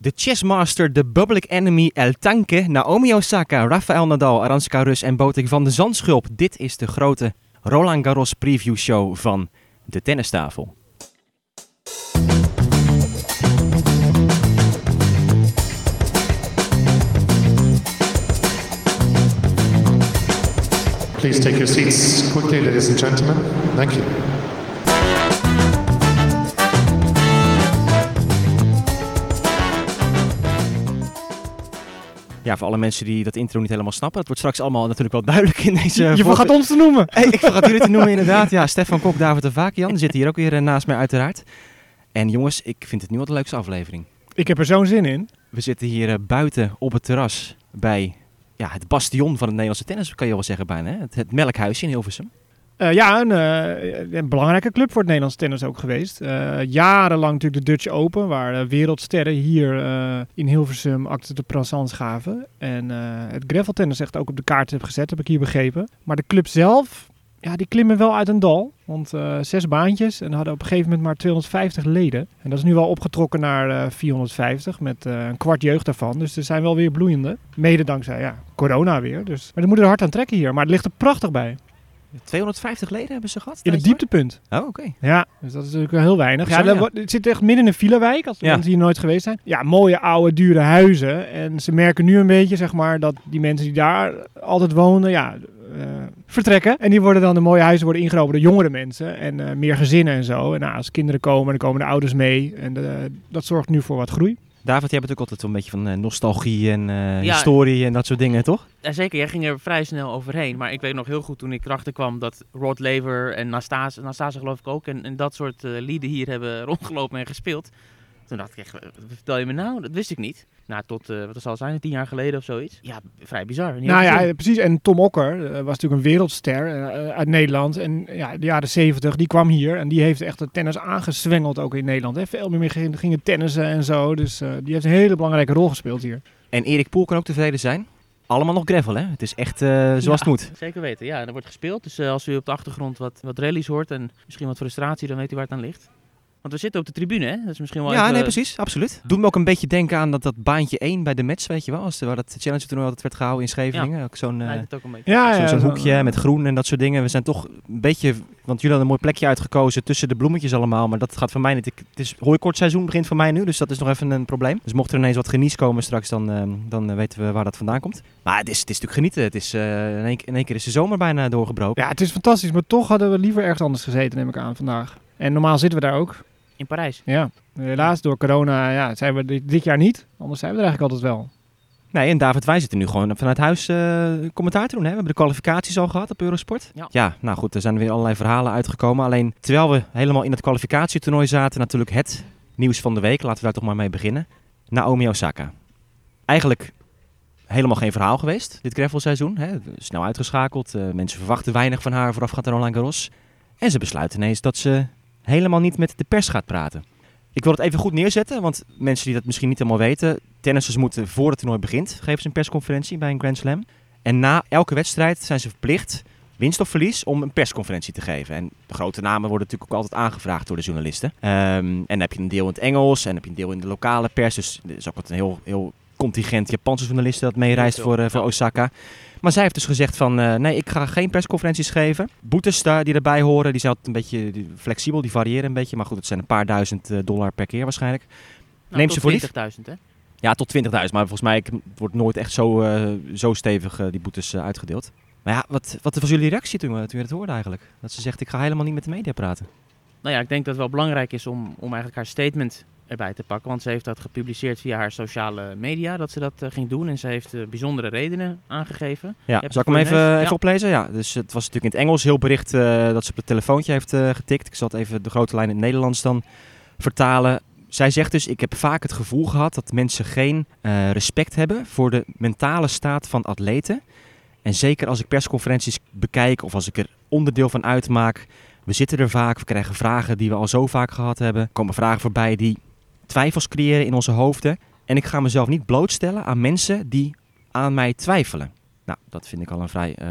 De chessmaster, de public enemy El Tanque, Naomi Osaka, Rafael Nadal, Aranska Rus en Botik van de Zandschulp. Dit is de grote Roland Garros preview show van de tennistafel. Please take your seats quickly, ladies and gentlemen. Thank you. Ja, voor alle mensen die dat intro niet helemaal snappen, dat wordt straks allemaal natuurlijk wel duidelijk in deze... Je vergat ons te noemen. Hey, ik vergat jullie te noemen inderdaad. Ja, Stefan Kok, David de Vakian. Zitten hier ook weer eh, naast mij uiteraard. En jongens, ik vind het nu wel de leukste aflevering. Ik heb er zo'n zin in. We zitten hier eh, buiten op het terras bij ja, het bastion van het Nederlandse tennis, kan je wel zeggen bijna. Hè? Het, het Melkhuisje in Hilversum. Eh, ja, een, eh, een belangrijke club voor het Nederlands tennis ook geweest. Eh, jarenlang natuurlijk de Dutch Open, waar wereldsterren hier in Hilversum acte de présence gaven. En het graveltennis echt ook op de kaart heb gezet, heb ik hier begrepen. Maar de club zelf, ja, die klimmen wel uit een dal. Want zes baantjes en hadden op een gegeven moment maar 250 leden. En dat is nu wel opgetrokken naar eh, 450 met een kwart jeugd daarvan. Dus er zijn wel weer bloeiende. Mede dankzij ja, corona weer. Dus. Maar dan moeten er hard aan trekken hier. Maar het ligt er prachtig bij. 250 leden hebben ze gehad? In het dieptepunt. Oh, oké. Ja, dus dat is natuurlijk wel heel weinig. Ja, dat het zit echt midden in een filawijk, als de Ja. mensen hier nooit geweest zijn. Ja, mooie, oude, dure huizen. En ze merken nu een beetje, zeg maar, dat die mensen die daar altijd wonen, ja, eh, vertrekken. En die worden dan, de mooie huizen worden ingenomen door jongere mensen. En eh, meer gezinnen en zo. En nou, als kinderen komen, dan komen de ouders mee. En eh, dat zorgt nu voor wat groei. David, jij bent ook altijd zo'n beetje van eh, nostalgie en Ja. historie en dat soort dingen, toch? Ja, zeker, jij ging er vrij snel overheen. Maar ik weet nog heel goed toen ik erachter kwam dat Rod Laver en Nastase, Nastase geloof ik ook, en, en dat soort eh, lieden hier hebben rondgelopen en gespeeld. Toen dacht ik echt, wat vertel je me nou? Dat wist ik niet. Nou, tot, eh, wat zal het zijn, tien jaar geleden of zoiets. Ja, vrij bizar. Nou ja, precies. En Tom Okker eh, was natuurlijk een wereldster eh, uit Nederland. En ja, de jaren zeventig, die kwam hier. En die heeft echt de tennis aangezwengeld ook in Nederland. Hè. Veel meer gingen, gingen tennissen en zo. Dus eh, die heeft een hele belangrijke rol gespeeld hier. En Erik Poel kan ook tevreden zijn. Allemaal nog gravel, hè? Het is echt eh, zoals Ja, het moet. Zeker weten, ja. Er wordt gespeeld. Dus als u op de achtergrond wat, wat rallies hoort en misschien wat frustratie, dan weet u waar het aan ligt. Want we zitten op de tribune, hè? Dat is misschien wel Ja, even- nee, precies. Absoluut. Doet me ook een beetje denken aan dat, dat baantje 1 bij de match, weet je wel. Als, waar dat challenge toernooi altijd werd gehouden in Scheveningen. Ook zo'n... eh, beetje. Ja, Zo- ja, Zo'n zo- hoekje met groen en dat soort dingen. We zijn toch een beetje... Want jullie hadden een mooi plekje uitgekozen tussen de bloemetjes allemaal. Maar dat gaat voor mij niet. Ik, het is hooikortseizoen begint voor mij nu. Dus dat is nog even een probleem. Dus mocht er ineens wat genies komen straks, dan, eh, dan eh, weten we waar dat vandaan komt. Maar het is, het is natuurlijk genieten. Het is, in, één, in één keer is de zomer bijna doorgebroken. ja, het is fantastisch. Maar toch hadden we liever ergens anders gezeten, neem ik aan, vandaag. En normaal zitten we daar ook. In Parijs. Ja, helaas door corona ja, zijn we dit, dit jaar niet. Anders zijn we er eigenlijk altijd wel. Nee, en David, wij zitten nu gewoon vanuit huis eh, commentaar te doen. Hè? We hebben de kwalificaties al gehad op Eurosport. Ja. nou goed, er zijn weer allerlei verhalen uitgekomen. Alleen terwijl we helemaal in het kwalificatietoernooi zaten, natuurlijk het nieuws van de week. Laten we daar toch maar mee beginnen. Naomi Osaka. Eigenlijk helemaal geen verhaal geweest, dit gravelseizoen. Hè? Snel uitgeschakeld. eh, mensen verwachten weinig van haar voorafgaand aan Roland Garros. En ze besluit ineens dat ze helemaal niet met de pers gaat praten. Ik wil het even goed neerzetten, want mensen die dat misschien niet helemaal weten. Tennissers moeten voor het toernooi begint, geven ze een persconferentie bij een Grand Slam. En na elke wedstrijd zijn ze verplicht, winst of verlies, om een persconferentie te geven. En de grote namen worden natuurlijk ook altijd aangevraagd door de journalisten. Ehm, en dan heb je een deel in het Engels en dan heb je een deel in de lokale pers. Dus er is ook wat een heel, heel contingent Japanse journalisten dat meereist voor, eh, voor. Osaka. Maar zij heeft dus gezegd van, eh, nee, ik ga geen persconferenties geven. Boetes daar, die erbij horen, die zijn altijd een beetje flexibel, die variëren een beetje. Maar goed, het zijn een paar duizend eh, dollar per keer waarschijnlijk. Nou, Neem ze voor lief. 20.000, hè? Ja, tot 20.000. Maar volgens mij ik- wordt nooit echt zo, eh, zo stevig die boetes uitgedeeld. Maar ja, wat, wat was jullie reactie toen, toen je het hoorde eigenlijk? Dat ze zegt, ik ga helemaal niet met de media praten. Nou ja, ik denk dat het wel belangrijk is om, om eigenlijk haar statement erbij te pakken. Want ze heeft dat gepubliceerd via haar sociale media, dat ze dat eh, ging doen. En ze heeft eh, bijzondere redenen aangegeven. Ja, zal ik hem even, even oplezen? Ja, dus het was natuurlijk in het Engels heel bericht eh, dat ze op het telefoontje heeft getikt. Ik zal het even de grote lijn in het Nederlands dan vertalen. Zij zegt dus, ik heb vaak het gevoel gehad dat mensen geen respect hebben voor de mentale staat van atleten. En zeker als ik persconferenties bekijk of als ik er onderdeel van uitmaak. We zitten er vaak, we krijgen vragen die we al zo vaak gehad hebben. Er komen vragen voorbij die twijfels creëren in onze hoofden. En ik ga mezelf niet blootstellen aan mensen die aan mij twijfelen. Nou, dat vind ik al een vrij eh,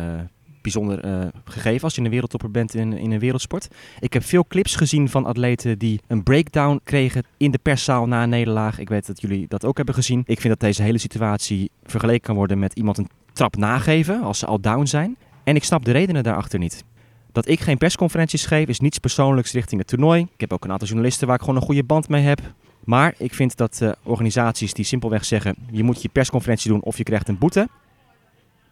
bijzonder eh, gegeven als je een wereldtopper bent in, in een wereldsport. Ik heb veel clips gezien van atleten die een breakdown kregen in de perszaal na een nederlaag. Ik weet dat jullie dat ook hebben gezien. Ik vind dat deze hele situatie vergeleken kan worden met iemand een trap nageven als ze al down zijn. En ik snap de redenen daarachter niet. Dat ik geen persconferenties geef is niets persoonlijks richting het toernooi. Ik heb ook een aantal journalisten waar ik gewoon een goede band mee heb. Maar ik vind dat uh, organisaties die simpelweg zeggen: je moet je persconferentie doen of je krijgt een boete.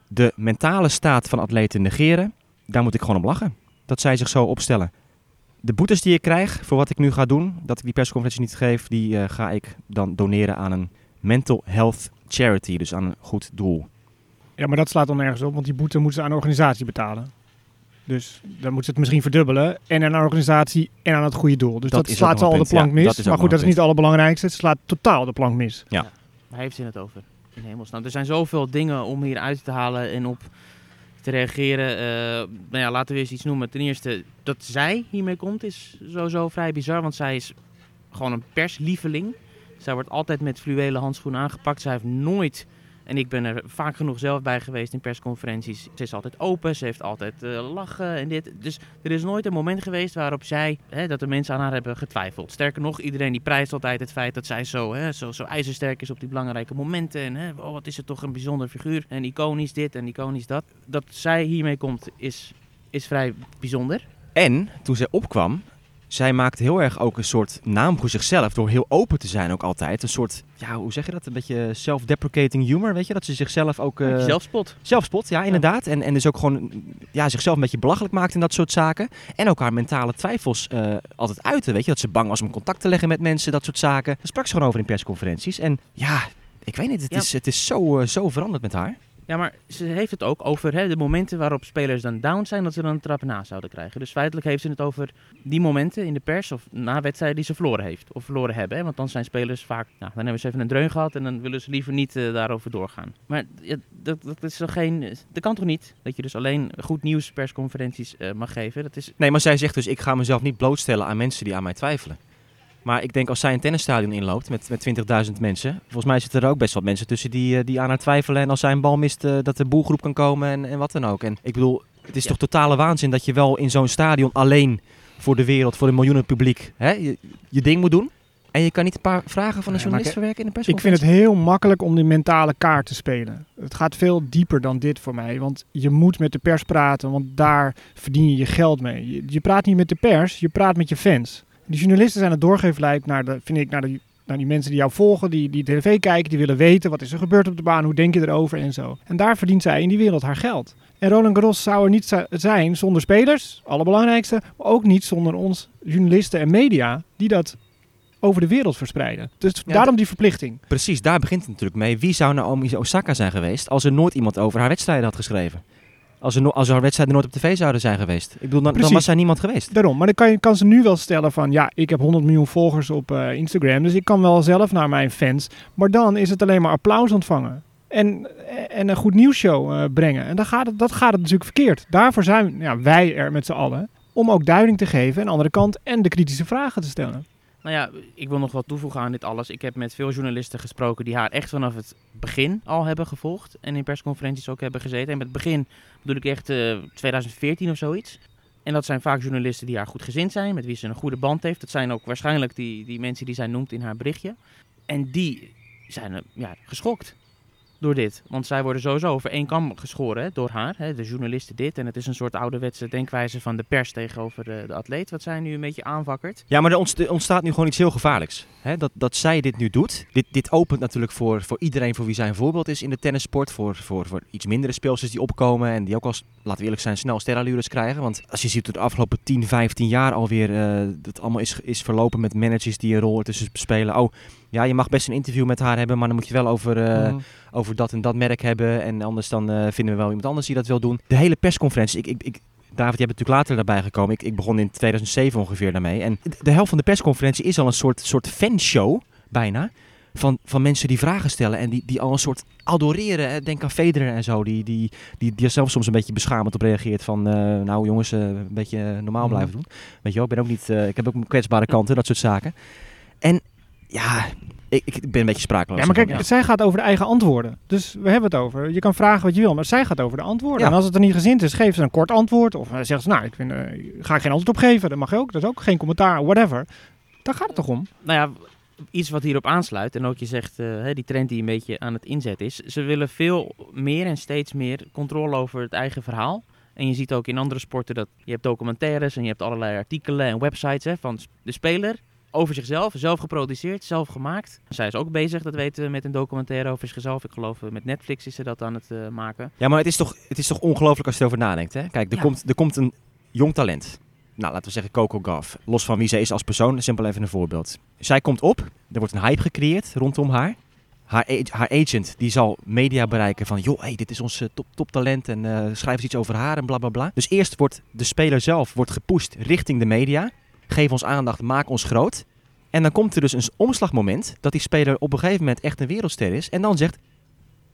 De mentale staat van atleten negeren, daar moet ik gewoon om lachen. Dat zij zich zo opstellen. De boetes die ik krijg voor wat ik nu ga doen, dat ik die persconferentie niet geef, die uh, ga ik dan doneren aan een mental health charity, dus aan een goed doel. Ja, maar dat slaat dan nergens op, want die boete moeten ze aan de organisatie betalen. Dus dan moeten ze het misschien verdubbelen. En aan de organisatie en aan het goede doel. Dus dat, dat slaat al de plank ja, mis. maar goed, dat is niet het allerbelangrijkste. Het slaat totaal de plank mis. Ja. Waar heeft ze het over? In hemelsnaam. Er zijn zoveel dingen om hier uit te halen en op te reageren. Uh, nou ja, laten we eens iets noemen. Ten eerste, dat zij hiermee komt is sowieso vrij bizar. Want zij is gewoon een perslieveling. Zij wordt altijd met fluwelen handschoenen aangepakt. Zij heeft nooit en ik ben er vaak genoeg zelf bij geweest in persconferenties. Ze is altijd open, ze heeft altijd uh, lachen en dit. Dus er is nooit een moment geweest waarop zij, hè, dat de mensen aan haar hebben getwijfeld. Sterker nog, iedereen die prijst altijd het feit dat zij zo, hè, zo, zo ijzersterk is op die belangrijke momenten. En hè, oh, wat is het toch een bijzonder figuur. En iconisch dit en iconisch dat. Dat zij hiermee komt is, is vrij bijzonder. En toen zij opkwam, zij maakt heel erg ook een soort naam voor zichzelf door heel open te zijn ook altijd. Een soort, ja, hoe zeg je dat? Een beetje self-deprecating humor, weet je? Dat ze zichzelf ook... Uh, zelfspot. Zelfspot, ja, inderdaad. En, en dus ook gewoon ja, zichzelf een beetje belachelijk maakt in dat soort zaken. En ook haar mentale twijfels uh, altijd uiten, weet je? Dat ze bang was om contact te leggen met mensen, dat soort zaken. Daar sprak ze gewoon over in persconferenties. En ja, ik weet niet, het, is, het is zo, uh, zo veranderd met haar. Ja, maar ze heeft het ook over hè, de momenten waarop spelers dan down zijn, dat ze dan een trap na zouden krijgen. Dus feitelijk heeft ze het over die momenten in de pers of na wedstrijden die ze verloren heeft of verloren hebben. Hè? Want dan zijn spelers vaak, nou, dan hebben ze even een dreun gehad en dan willen ze liever niet uh, daarover doorgaan. Maar dat, dat, is toch geen, dat kan toch niet? Dat je dus alleen goed nieuws persconferenties uh, mag geven? Dat is... Nee, maar zij zegt dus, ik ga mezelf niet blootstellen aan mensen die aan mij twijfelen. Maar ik denk als zij een tennisstadion inloopt met, met 20.000 mensen. Volgens mij zitten er ook best wel mensen tussen die, eh, die aan haar twijfelen. En als zij een bal mist, uh, dat de boelgroep kan komen en, en wat dan ook. En ik bedoel, het is ja. toch totale waanzin dat je wel in zo'n stadion alleen voor de wereld, voor een miljoenen publiek, hè, je, je ding moet doen. En je kan niet een paar vragen van een journalist verwerken in de persconferentie? Ik vind het heel makkelijk om die mentale kaart te spelen. Het gaat veel dieper dan dit voor mij. Want je moet met de pers praten, want daar verdien je je geld mee. Je, je praat niet met de pers, je praat met je fans. Die journalisten zijn het doorgeefluik naar de, vind ik, naar, de, naar die mensen die jou volgen, die, die tv kijken, die willen weten wat is er gebeurd op de baan, hoe denk je erover en zo. En daar verdient zij in die wereld haar geld. En Roland Garros zou er niet zijn zonder spelers, allerbelangrijkste, maar ook niet zonder ons journalisten en media die dat over de wereld verspreiden. Dus ja, daarom die verplichting. Precies, daar begint het natuurlijk mee. Wie zou Naomi Osaka zijn geweest als er nooit iemand over haar wedstrijden had geschreven? Als er, als er wedstrijden nooit op tv zouden zijn geweest. Ik bedoel, dan, dan was er niemand geweest. Daarom. Maar dan kan, je, kan ze nu wel stellen van... Ja, ik heb 100 miljoen volgers op uh, Instagram. Dus ik kan wel zelf naar mijn fans. Maar dan is het alleen maar applaus ontvangen. En, en een goed nieuwsshow uh, brengen. En dan gaat het, dat gaat het natuurlijk verkeerd. Daarvoor zijn ja, wij er met z'n allen. Om ook duiding te geven. En de andere kant. En de kritische vragen te stellen. Nou ja, ik wil nog wat toevoegen aan dit alles. Ik heb met veel journalisten gesproken die haar echt vanaf het begin al hebben gevolgd. En in persconferenties ook hebben gezeten. En met het begin bedoel ik echt uh, 2014 of zoiets. En dat zijn vaak journalisten die haar goed gezind zijn, met wie ze een goede band heeft. Dat zijn ook waarschijnlijk die, die mensen die zij noemt in haar berichtje. En die zijn uh, ja, geschokt door dit. Want zij worden sowieso over één kam geschoren door haar. Hè, de journalisten dit. En het is een soort ouderwetse denkwijze van de pers tegenover de, de atleet. Wat zij nu een beetje aanwakkert. Ja, maar er ontstaat nu gewoon iets heel gevaarlijks. Hè? Dat, dat zij dit nu doet. Dit, dit opent natuurlijk voor, voor iedereen voor wie zij een voorbeeld is in de tennissport. Voor, voor, voor iets mindere speelsters die opkomen. En die ook als, laten we eerlijk zijn, snel sterallures krijgen. Want als je ziet dat de afgelopen 10, 15 jaar alweer uh, dat allemaal is, is verlopen met managers die een rol ertussen spelen. Oh, ja, je mag best een interview met haar hebben, maar dan moet je wel over, uh, mm. over dat en dat merk hebben. En anders dan uh, vinden we wel iemand anders die dat wil doen. De hele persconferentie, ik, ik, ik David, je bent natuurlijk later daarbij gekomen. Ik, ik begon in 2007 ongeveer daarmee. En de helft van de persconferentie is al een soort, soort fanshow, bijna. Van, van mensen die vragen stellen en die, die al een soort adoreren. Denk aan Federer en zo. Die, die, die, die er zelf soms een beetje beschamend op reageert. Van, uh, nou jongens, een beetje normaal blijven doen. Weet je wel, ik ben ook niet... Ik heb ook kwetsbare kanten, dat soort zaken. En Ja, ik, ik ben een beetje sprakeloos. Ja, maar kijk, zij gaat over de eigen antwoorden. Dus we hebben het over. Je kan vragen wat je wil, maar zij gaat over de antwoorden. Ja. En als het er niet gezind is, geeft ze een kort antwoord. Of uh, zegt ze, nou, ik vind, uh, ga ik geen antwoord op geven. Dat mag je ook. Dat is ook geen commentaar, whatever. Daar gaat het toch om? Nou ja, iets wat hierop aansluit. En ook je zegt, uh, die trend die een beetje aan het inzetten is. Ze willen veel meer en steeds meer controle over het eigen verhaal. En je ziet ook in andere sporten dat je hebt documentaires en je hebt allerlei artikelen en websites hè, van de speler over zichzelf, zelf geproduceerd, zelf gemaakt. Zij is ook bezig, dat weten we, met een documentaire over zichzelf. Ik geloof met Netflix is ze dat aan het uh, maken. Ja, maar het is toch, het is toch ongelooflijk als je erover nadenkt. Hè? Kijk, er, Ja. komt, er komt een jong talent. Nou, laten we zeggen Coco Gauff. Los van wie ze is als persoon, simpel even een voorbeeld. Zij komt op, er wordt een hype gecreëerd rondom haar. Haar, haar agent die zal media bereiken van... joh, hey, dit is ons uh, top, toptalent en uh, schrijf eens iets over haar en bla bla bla. Dus eerst wordt de speler zelf wordt gepusht richting de media. Geef ons aandacht, maak ons groot. En dan komt er dus een omslagmoment dat die speler op een gegeven moment echt een wereldster is. En dan zegt,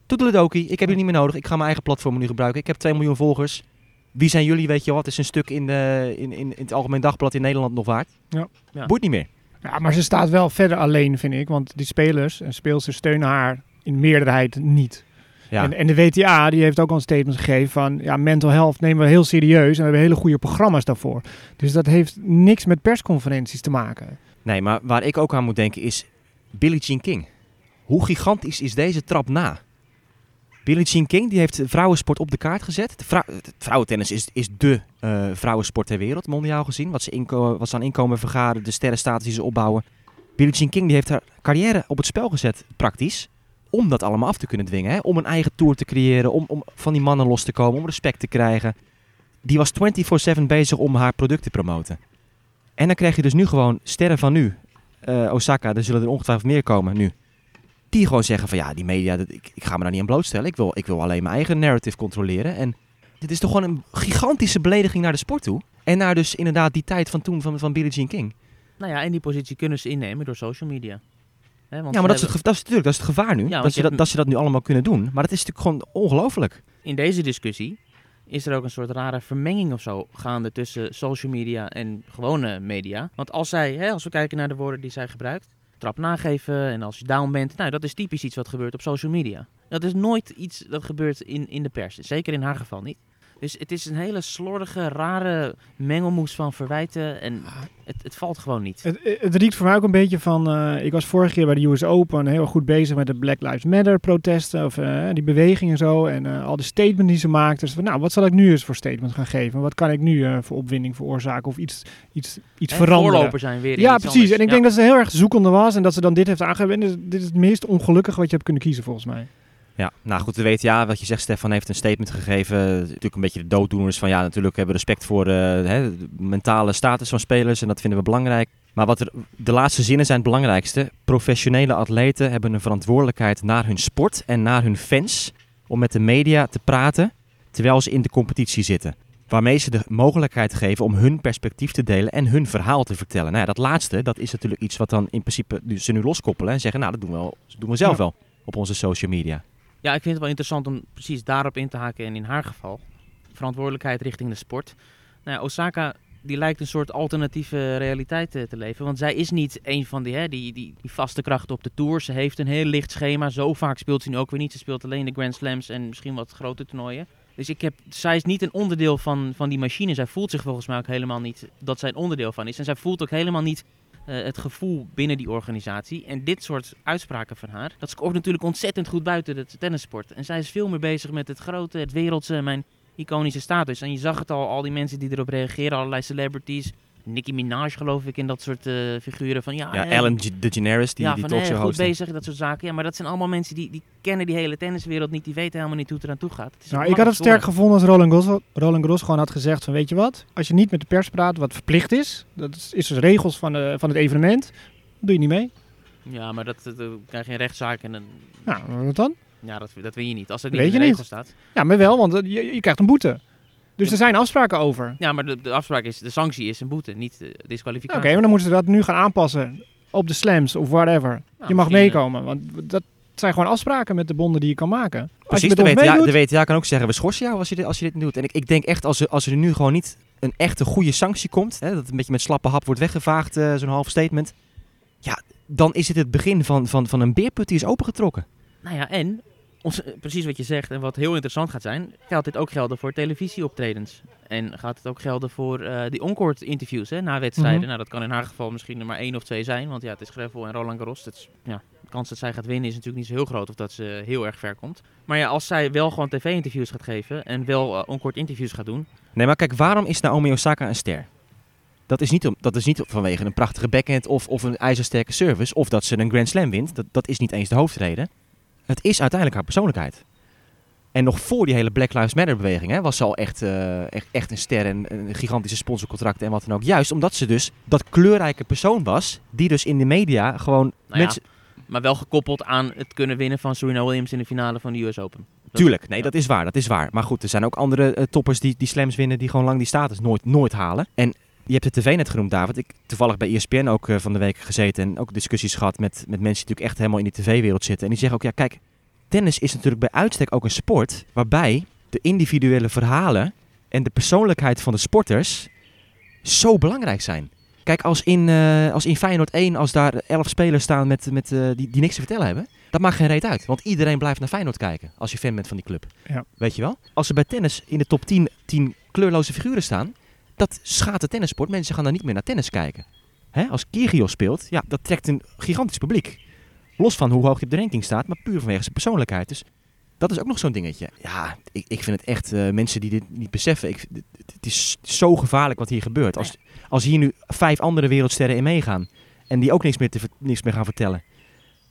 toedeledokie, ik heb jullie niet meer nodig. Ik ga mijn eigen platform nu gebruiken. Ik heb 2 miljoen volgers. Wie zijn jullie, weet je wat? is een stuk in, de, in, in, in het Algemeen Dagblad in Nederland nog waard. Ja. Ja. Boeit niet meer. Ja, maar ze staat wel verder alleen, vind ik. Want die spelers en speelsters steunen haar in meerderheid niet. Ja. En, en de WTA die heeft ook al een statement gegeven van... ja, mental health nemen we heel serieus en we hebben hele goede programma's daarvoor. Dus dat heeft niks met persconferenties te maken. Nee, maar waar ik ook aan moet denken is Billie Jean King. Hoe gigantisch is deze trap na? Billie Jean King die heeft vrouwensport op de kaart gezet. De vrou vrouwentennis is, is de uh, vrouwensport ter wereld, mondiaal gezien. Wat ze, wat ze aan inkomen vergaren, de sterrenstatus die ze opbouwen. Billie Jean King die heeft haar carrière op het spel gezet, praktisch. Om dat allemaal af te kunnen dwingen. Hè? Om een eigen tour te creëren, om, om van die mannen los te komen, om respect te krijgen. Die was 24-7 bezig om haar product te promoten. En dan krijg je dus nu gewoon sterren van nu. Uh, Osaka, er zullen er ongetwijfeld meer komen nu. Die gewoon zeggen van ja, die media, dat, ik, ik ga me daar niet aan blootstellen. Ik wil, ik wil alleen mijn eigen narrative controleren. En dit is toch gewoon een gigantische belediging naar de sport toe. En naar dus inderdaad die tijd van toen van, van Billie Jean King. Nou ja, en die positie kunnen ze innemen door social media. Want ja, maar dat is, het, dat is natuurlijk dat is het gevaar nu. Ja, dat, je dat, dat ze dat nu allemaal kunnen doen. Maar dat is natuurlijk gewoon ongelooflijk. In deze discussie is er ook een soort rare vermenging of zo gaande tussen social media en gewone media. Want als zij, hè, als we kijken naar de woorden die zij gebruikt, trap nageven en als je down bent, nou dat is typisch iets wat gebeurt op social media. Dat is nooit iets dat gebeurt in, in de pers, zeker in haar geval niet. Dus het is een hele slordige, rare mengelmoes van verwijten en het, het valt gewoon niet. Het, het riekt voor mij ook een beetje van, uh, ik was vorige keer bij de US Open heel goed bezig met de Black Lives Matter protesten, of uh, die beweging en zo, en uh, al de statements die ze maakte. Dus van, nou, wat zal ik nu eens voor statement gaan geven? Wat kan ik nu voor opwinding veroorzaken of iets, iets, iets en veranderen? voorloper zijn weer Ja, precies. Anders. En ik ja. denk dat ze heel erg zoekende was en dat ze dan dit heeft aangegeven. En dit is het meest ongelukkige wat je hebt kunnen kiezen volgens mij. Ja, nou goed, de WTA, wat je zegt, Stefan heeft een statement gegeven. Natuurlijk een beetje de dooddoeners van ja, natuurlijk hebben we respect voor uh, hè, de mentale status van spelers en dat vinden we belangrijk. Maar wat er, de laatste zinnen zijn het belangrijkste. Professionele atleten hebben een verantwoordelijkheid naar hun sport en naar hun fans om met de media te praten terwijl ze in de competitie zitten. Waarmee ze de mogelijkheid geven om hun perspectief te delen en hun verhaal te vertellen. Nou ja, dat laatste, dat is natuurlijk iets wat dan in principe ze nu loskoppelen en zeggen, nou dat doen we, wel, dat doen we zelf ja. wel op onze social media. Ja, ik vind het wel interessant om precies daarop in te haken. En in haar geval, verantwoordelijkheid richting de sport. Nou ja, Osaka die lijkt een soort alternatieve realiteit te, te leven. Want zij is niet een van die, hè, die, die, die vaste krachten op de Tour. Ze heeft een heel licht schema. Zo vaak speelt ze nu ook weer niet. Ze speelt alleen de Grand Slams en misschien wat grote toernooien. Dus ik heb, zij is niet een onderdeel van, van die machine. Zij voelt zich volgens mij ook helemaal niet dat zij een onderdeel van is. En zij voelt ook helemaal niet uh, het gevoel binnen die organisatie. En dit soort uitspraken van haar, dat scoort natuurlijk ontzettend goed buiten de tennissport. En zij is veel meer bezig met het grote, het wereldse, mijn iconische status. En je zag het al, al die mensen die erop reageren, allerlei celebrities. Nicki Minaj geloof ik in dat soort uh, figuren van ja, ja hè, Ellen DeGeneres die ja, die talkshow hè, goed bezig, dat soort zaken. Ja, maar dat zijn allemaal mensen die, die kennen die hele tenniswereld niet, die weten helemaal niet hoe het eraan toe gaat. Het is Nou, een ik had het sterk gevonden als Roland Gros, Roland Gros gewoon had gezegd van weet je wat, als je niet met de pers praat, wat verplicht is, dat is, is dus regels van, de, van het evenement, doe je niet mee. Ja, maar dat, krijg je een rechtszaak en dan, Nou, wat dan? ja, dat, dat weet je niet. Als het niet Weet in de regels staat. Ja, maar wel, want eh, je, je krijgt een boete. Dus er zijn afspraken over. Oké, Ja, maar de, de afspraak is, de sanctie is een boete, niet de disqualificatie. maar dan moeten ze dat nu gaan aanpassen op de slams of whatever. Nou, je mag misschien, meekomen, want dat zijn gewoon afspraken met de bonden die je kan maken. Als Precies, je de WTA, de WTA kan ook zeggen, we schorsen jou als je dit, als je dit niet doet. En ik, ik denk echt, als er, als er nu gewoon niet een echte goede sanctie komt, hè, dat het een beetje met slappe hap wordt weggevaagd, eh, zo'n half statement. Ja, dan is het het begin van, van, van een beerput die is opengetrokken. Nou ja, en eh, precies wat je zegt en wat heel interessant gaat zijn, gaat dit ook gelden voor televisieoptredens. En gaat het ook gelden voor eh, die oncourt interviews hè, na wedstrijden. Mhm. Nou, dat kan in haar geval misschien er maar één of twee zijn, want ja, het is Greffel en Roland Garros. Is, ja, de kans dat zij gaat winnen is natuurlijk niet zo heel groot of dat ze heel erg ver komt. Maar ja, als zij wel gewoon tv-interviews gaat geven en wel eh, oncourt interviews gaat doen, Nee, maar kijk, waarom is Naomi Osaka een ster? Dat is niet, om, dat is niet vanwege een prachtige backhand of, of een ijzersterke service. Of dat ze een Grand Slam wint. Dat, dat is niet eens de hoofdreden. Het is uiteindelijk haar persoonlijkheid. En nog voor die hele Black Lives Matter beweging hè, was ze al echt, eh, echt, echt een ster en een gigantische sponsorcontract en wat dan ook. Juist omdat ze dus dat kleurrijke persoon was. Die dus in de media gewoon Nou ja, mensen... maar wel gekoppeld aan het kunnen winnen van Serena Williams in de finale van de US Open. Dat- Tuurlijk, nee, ja. dat is waar, dat is waar. Maar goed, er zijn ook andere eh, toppers die, die slams winnen die gewoon lang die status nooit, nooit halen. En je hebt de tv net genoemd, David. Ik toevallig bij ESPN ook eh, van de week gezeten en ook discussies gehad met, met mensen die natuurlijk echt helemaal in die tv-wereld zitten. En die zeggen ook, ja kijk, tennis is natuurlijk bij uitstek ook een sport waarbij de individuele verhalen en de persoonlijkheid van de sporters zo belangrijk zijn. Kijk, als in, eh, als in Feyenoord 1, als daar elf spelers staan met, met, eh, die, die niks te vertellen hebben, dat maakt geen reet uit. Want iedereen blijft naar Feyenoord kijken als je fan bent van die club. Ja. Weet je wel? Als er bij tennis in de top 10, 10 kleurloze figuren staan, dat schaadt de tennissport. Mensen gaan dan niet meer naar tennis kijken. Hè? Als Kyrgios speelt, ja, dat trekt een gigantisch publiek. Los van hoe hoog hij op de ranking staat, maar puur vanwege zijn persoonlijkheid. Dus dat is ook nog zo'n dingetje. Ja, ik, ik vind het echt, eh, mensen die dit niet beseffen, ik, het, het is zo gevaarlijk wat hier gebeurt. Als, als hier nu vijf andere wereldsterren in meegaan en die ook niks meer, te, ver- niks meer gaan vertellen.